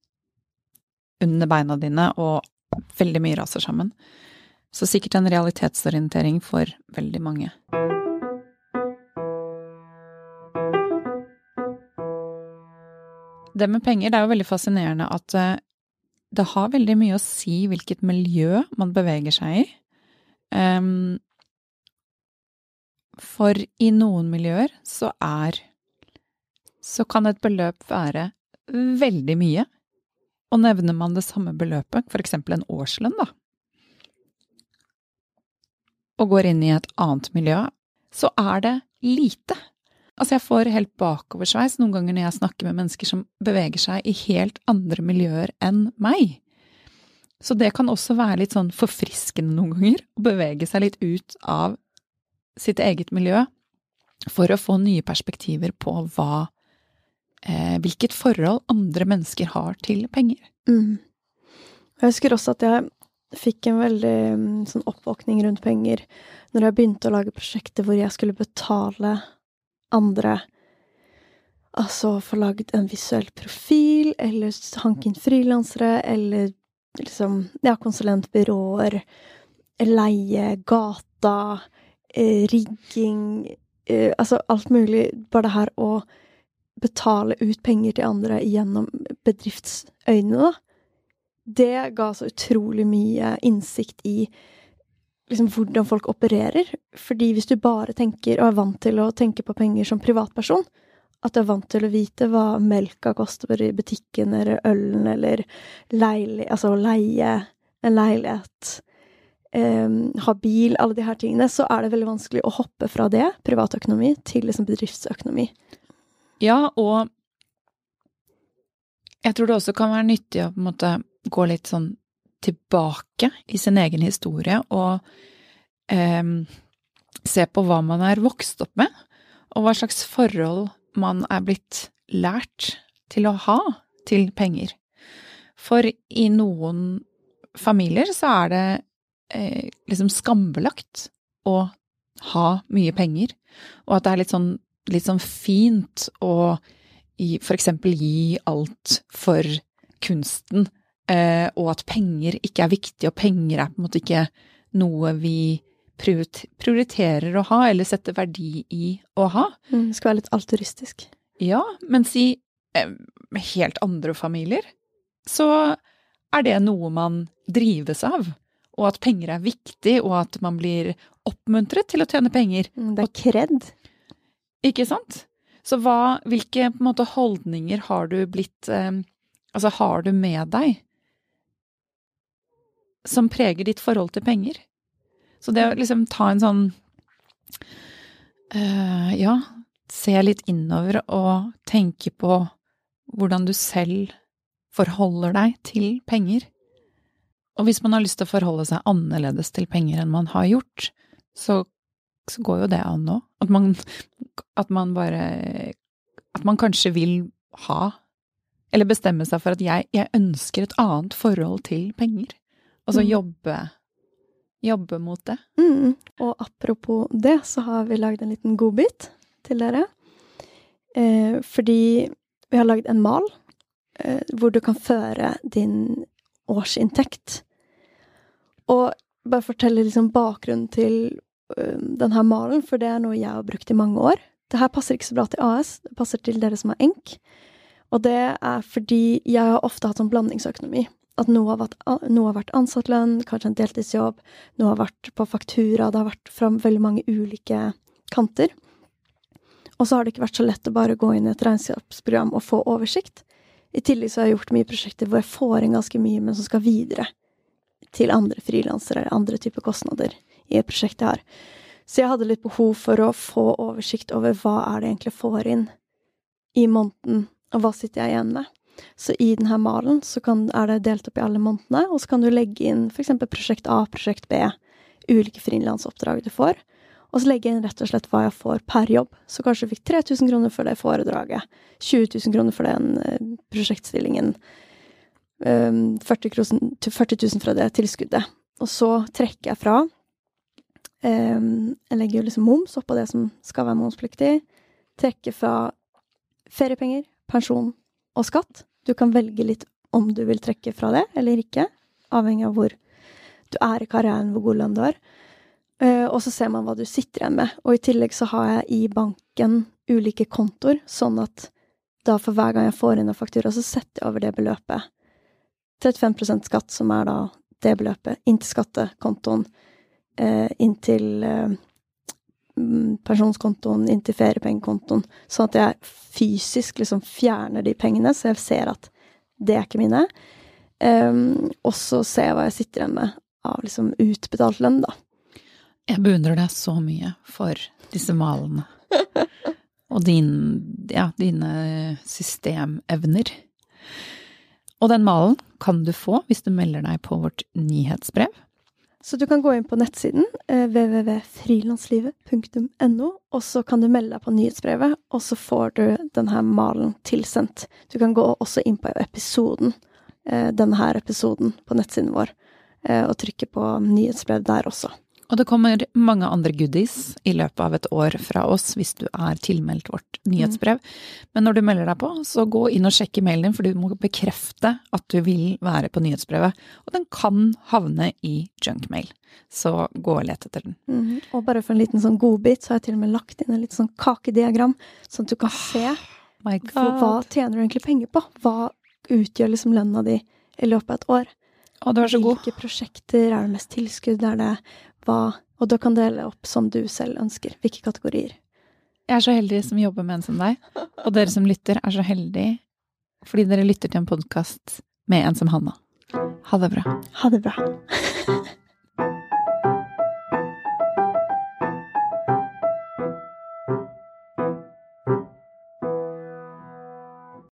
under beina dine, og veldig mye raser sammen. Så sikkert en realitetsorientering for veldig mange. Det med penger, det er jo veldig fascinerende at eh, det har veldig mye å si hvilket miljø man beveger seg i. Um, for i noen miljøer så er Så kan et beløp være veldig mye. Og nevner man det samme beløpet, eksempel en årslønn, da, og går inn i et annet miljø, så er det lite. Altså, jeg får helt bakoversveis noen ganger når jeg snakker med mennesker som beveger seg i helt andre miljøer enn meg. Så det kan også være litt sånn forfriskende noen ganger, å bevege seg litt ut av sitt eget miljø for å få nye perspektiver på hva eh, Hvilket forhold andre mennesker har til penger. Mm. Jeg husker også at jeg fikk en veldig mm, sånn oppvåkning rundt penger når jeg begynte å lage prosjekter hvor jeg skulle betale andre Altså få lagd en visuell profil, eller hanke inn frilansere, eller liksom Ja, konsulentbyråer, leie, gata, eh, rigging eh, Altså alt mulig. Bare det her å betale ut penger til andre gjennom bedriftsøynene, da. Det ga så utrolig mye innsikt i liksom hvordan folk opererer. Fordi hvis du bare tenker, og er vant til å tenke på penger som privatperson, at du er vant til å vite hva melka koster i butikken, eller ølen, eller leilig, altså leie en leilighet, um, ha bil, alle de her tingene, så er det veldig vanskelig å hoppe fra det, privatøkonomi, til liksom bedriftsøkonomi. Ja, og jeg tror det også kan være nyttig å på en måte gå litt sånn tilbake i sin egen historie og eh, se på hva man er vokst opp med, og hva slags forhold man er blitt lært til å ha til penger. For i noen familier så er det eh, liksom skambelagt å ha mye penger, og at det er litt sånn, litt sånn fint å for eksempel gi alt for kunsten, og at penger ikke er viktig, og penger er på en måte ikke noe vi prioriterer å ha, eller setter verdi i å ha. Mm, det skal være litt alturistisk. Ja, mens i eh, helt andre familier, så er det noe man drives av. Og at penger er viktig, og at man blir oppmuntret til å tjene penger. Mm, Det er kred. Ikke sant? Så hva, hvilke måte, holdninger har du blitt eh, Altså, har du med deg som preger ditt forhold til penger? Så det å liksom ta en sånn eh, Ja, se litt innover og tenke på hvordan du selv forholder deg til penger. Og hvis man har lyst til å forholde seg annerledes til penger enn man har gjort, så, så går jo det an nå. At man, at man bare At man kanskje vil ha Eller bestemme seg for at jeg, jeg ønsker et annet forhold til penger. Og så Mm. jobbe Jobbe mot det. Mm. Og apropos det, så har vi lagd en liten godbit til dere. Eh, fordi vi har lagd en mal eh, hvor du kan føre din årsinntekt. Og bare fortelle liksom bakgrunnen til uh, denne malen, for det er noe jeg har brukt i mange år. Det her passer ikke så bra til AS, det passer til dere som har enk. Og det er fordi jeg har ofte hatt sånn blandingsøkonomi. At noe har vært, noe har vært ansattlønn, kanskje en deltidsjobb, noe har vært på faktura, det har vært fra veldig mange ulike kanter. Og så har det ikke vært så lett å bare gå inn i et regnskapsprogram og få oversikt. I tillegg så har jeg gjort mye prosjekter hvor jeg får inn ganske mye, men som skal videre til andre frilansere eller andre typer kostnader i et prosjekt jeg har. Så jeg hadde litt behov for å få oversikt over hva er det egentlig får inn i måneden, og hva sitter jeg igjen med. Så i denne malen kan, er det delt opp i alle månedene, og så kan du legge inn f.eks. prosjekt A, prosjekt B, ulike frilansoppdrag du får. Og så legge inn rett og slett hva jeg får per jobb. Så kanskje du fikk 3000 kroner for det foredraget, 20 000 kroner for den eh, prosjektstillingen, um, 40, kroner, 40 000 fra det tilskuddet. Og så trekker jeg fra Jeg legger jo liksom moms oppå det som skal være momspliktig. Trekker fra feriepenger, pensjon og skatt. Du kan velge litt om du vil trekke fra det eller ikke, avhengig av hvor du er i karrieren, hvor god lønn du har. Eh, og så ser man hva du sitter igjen med. Og i tillegg så har jeg i banken ulike kontoer, sånn at da for hver gang jeg får inn en faktura, så setter jeg over det beløpet. 35% skatt, som er da det beløpet, inn til skattekontoen, inntil... inn til eh, pensjonskontoen, inn til feriepengekontoen, sånn at jeg fysisk liksom fjerner de pengene, så jeg ser at det er ikke mine. Um, og så ser jeg hva jeg sitter igjen med av liksom utbetalt lønn, da. Jeg beundrer deg så mye for disse malene. Og din, ja, dine systemevner. Og den malen kan du få hvis du melder deg på vårt nyhetsbrev. Så du kan gå inn på nettsiden eh, www.frilanslivet.no, og så kan du melde deg på nyhetsbrevet, og så får du denne malen tilsendt. Du kan gå også inn på episoden, eh, denne her episoden på nettsiden vår, eh, og trykke på nyhetsbrev der også. Og det kommer mange andre goodies i løpet av et år fra oss hvis du er tilmeldt vårt nyhetsbrev. Men når du melder deg på, så gå inn og sjekk mailen din, for du må bekrefte at du vil være på nyhetsbrevet. Og den kan havne i junkmail. Så gå og let etter den. Mhm. Og bare for en liten sånn godbit, så har jeg til og med lagt inn en litt sånn kakediagram, sånn at du kan se oh, hva tjener du egentlig penger på? Hva utgjør liksom lønna di i løpet av et år? Å, du er så god. Hvilke prosjekter er det mest tilskudd? Er det hva Og da kan dele opp som du selv ønsker. Hvilke kategorier. Jeg er så heldig som jobber med en som deg. Og dere som lytter, er så heldige fordi dere lytter til en podkast med en som Hanna. Ha det bra. Ha det bra.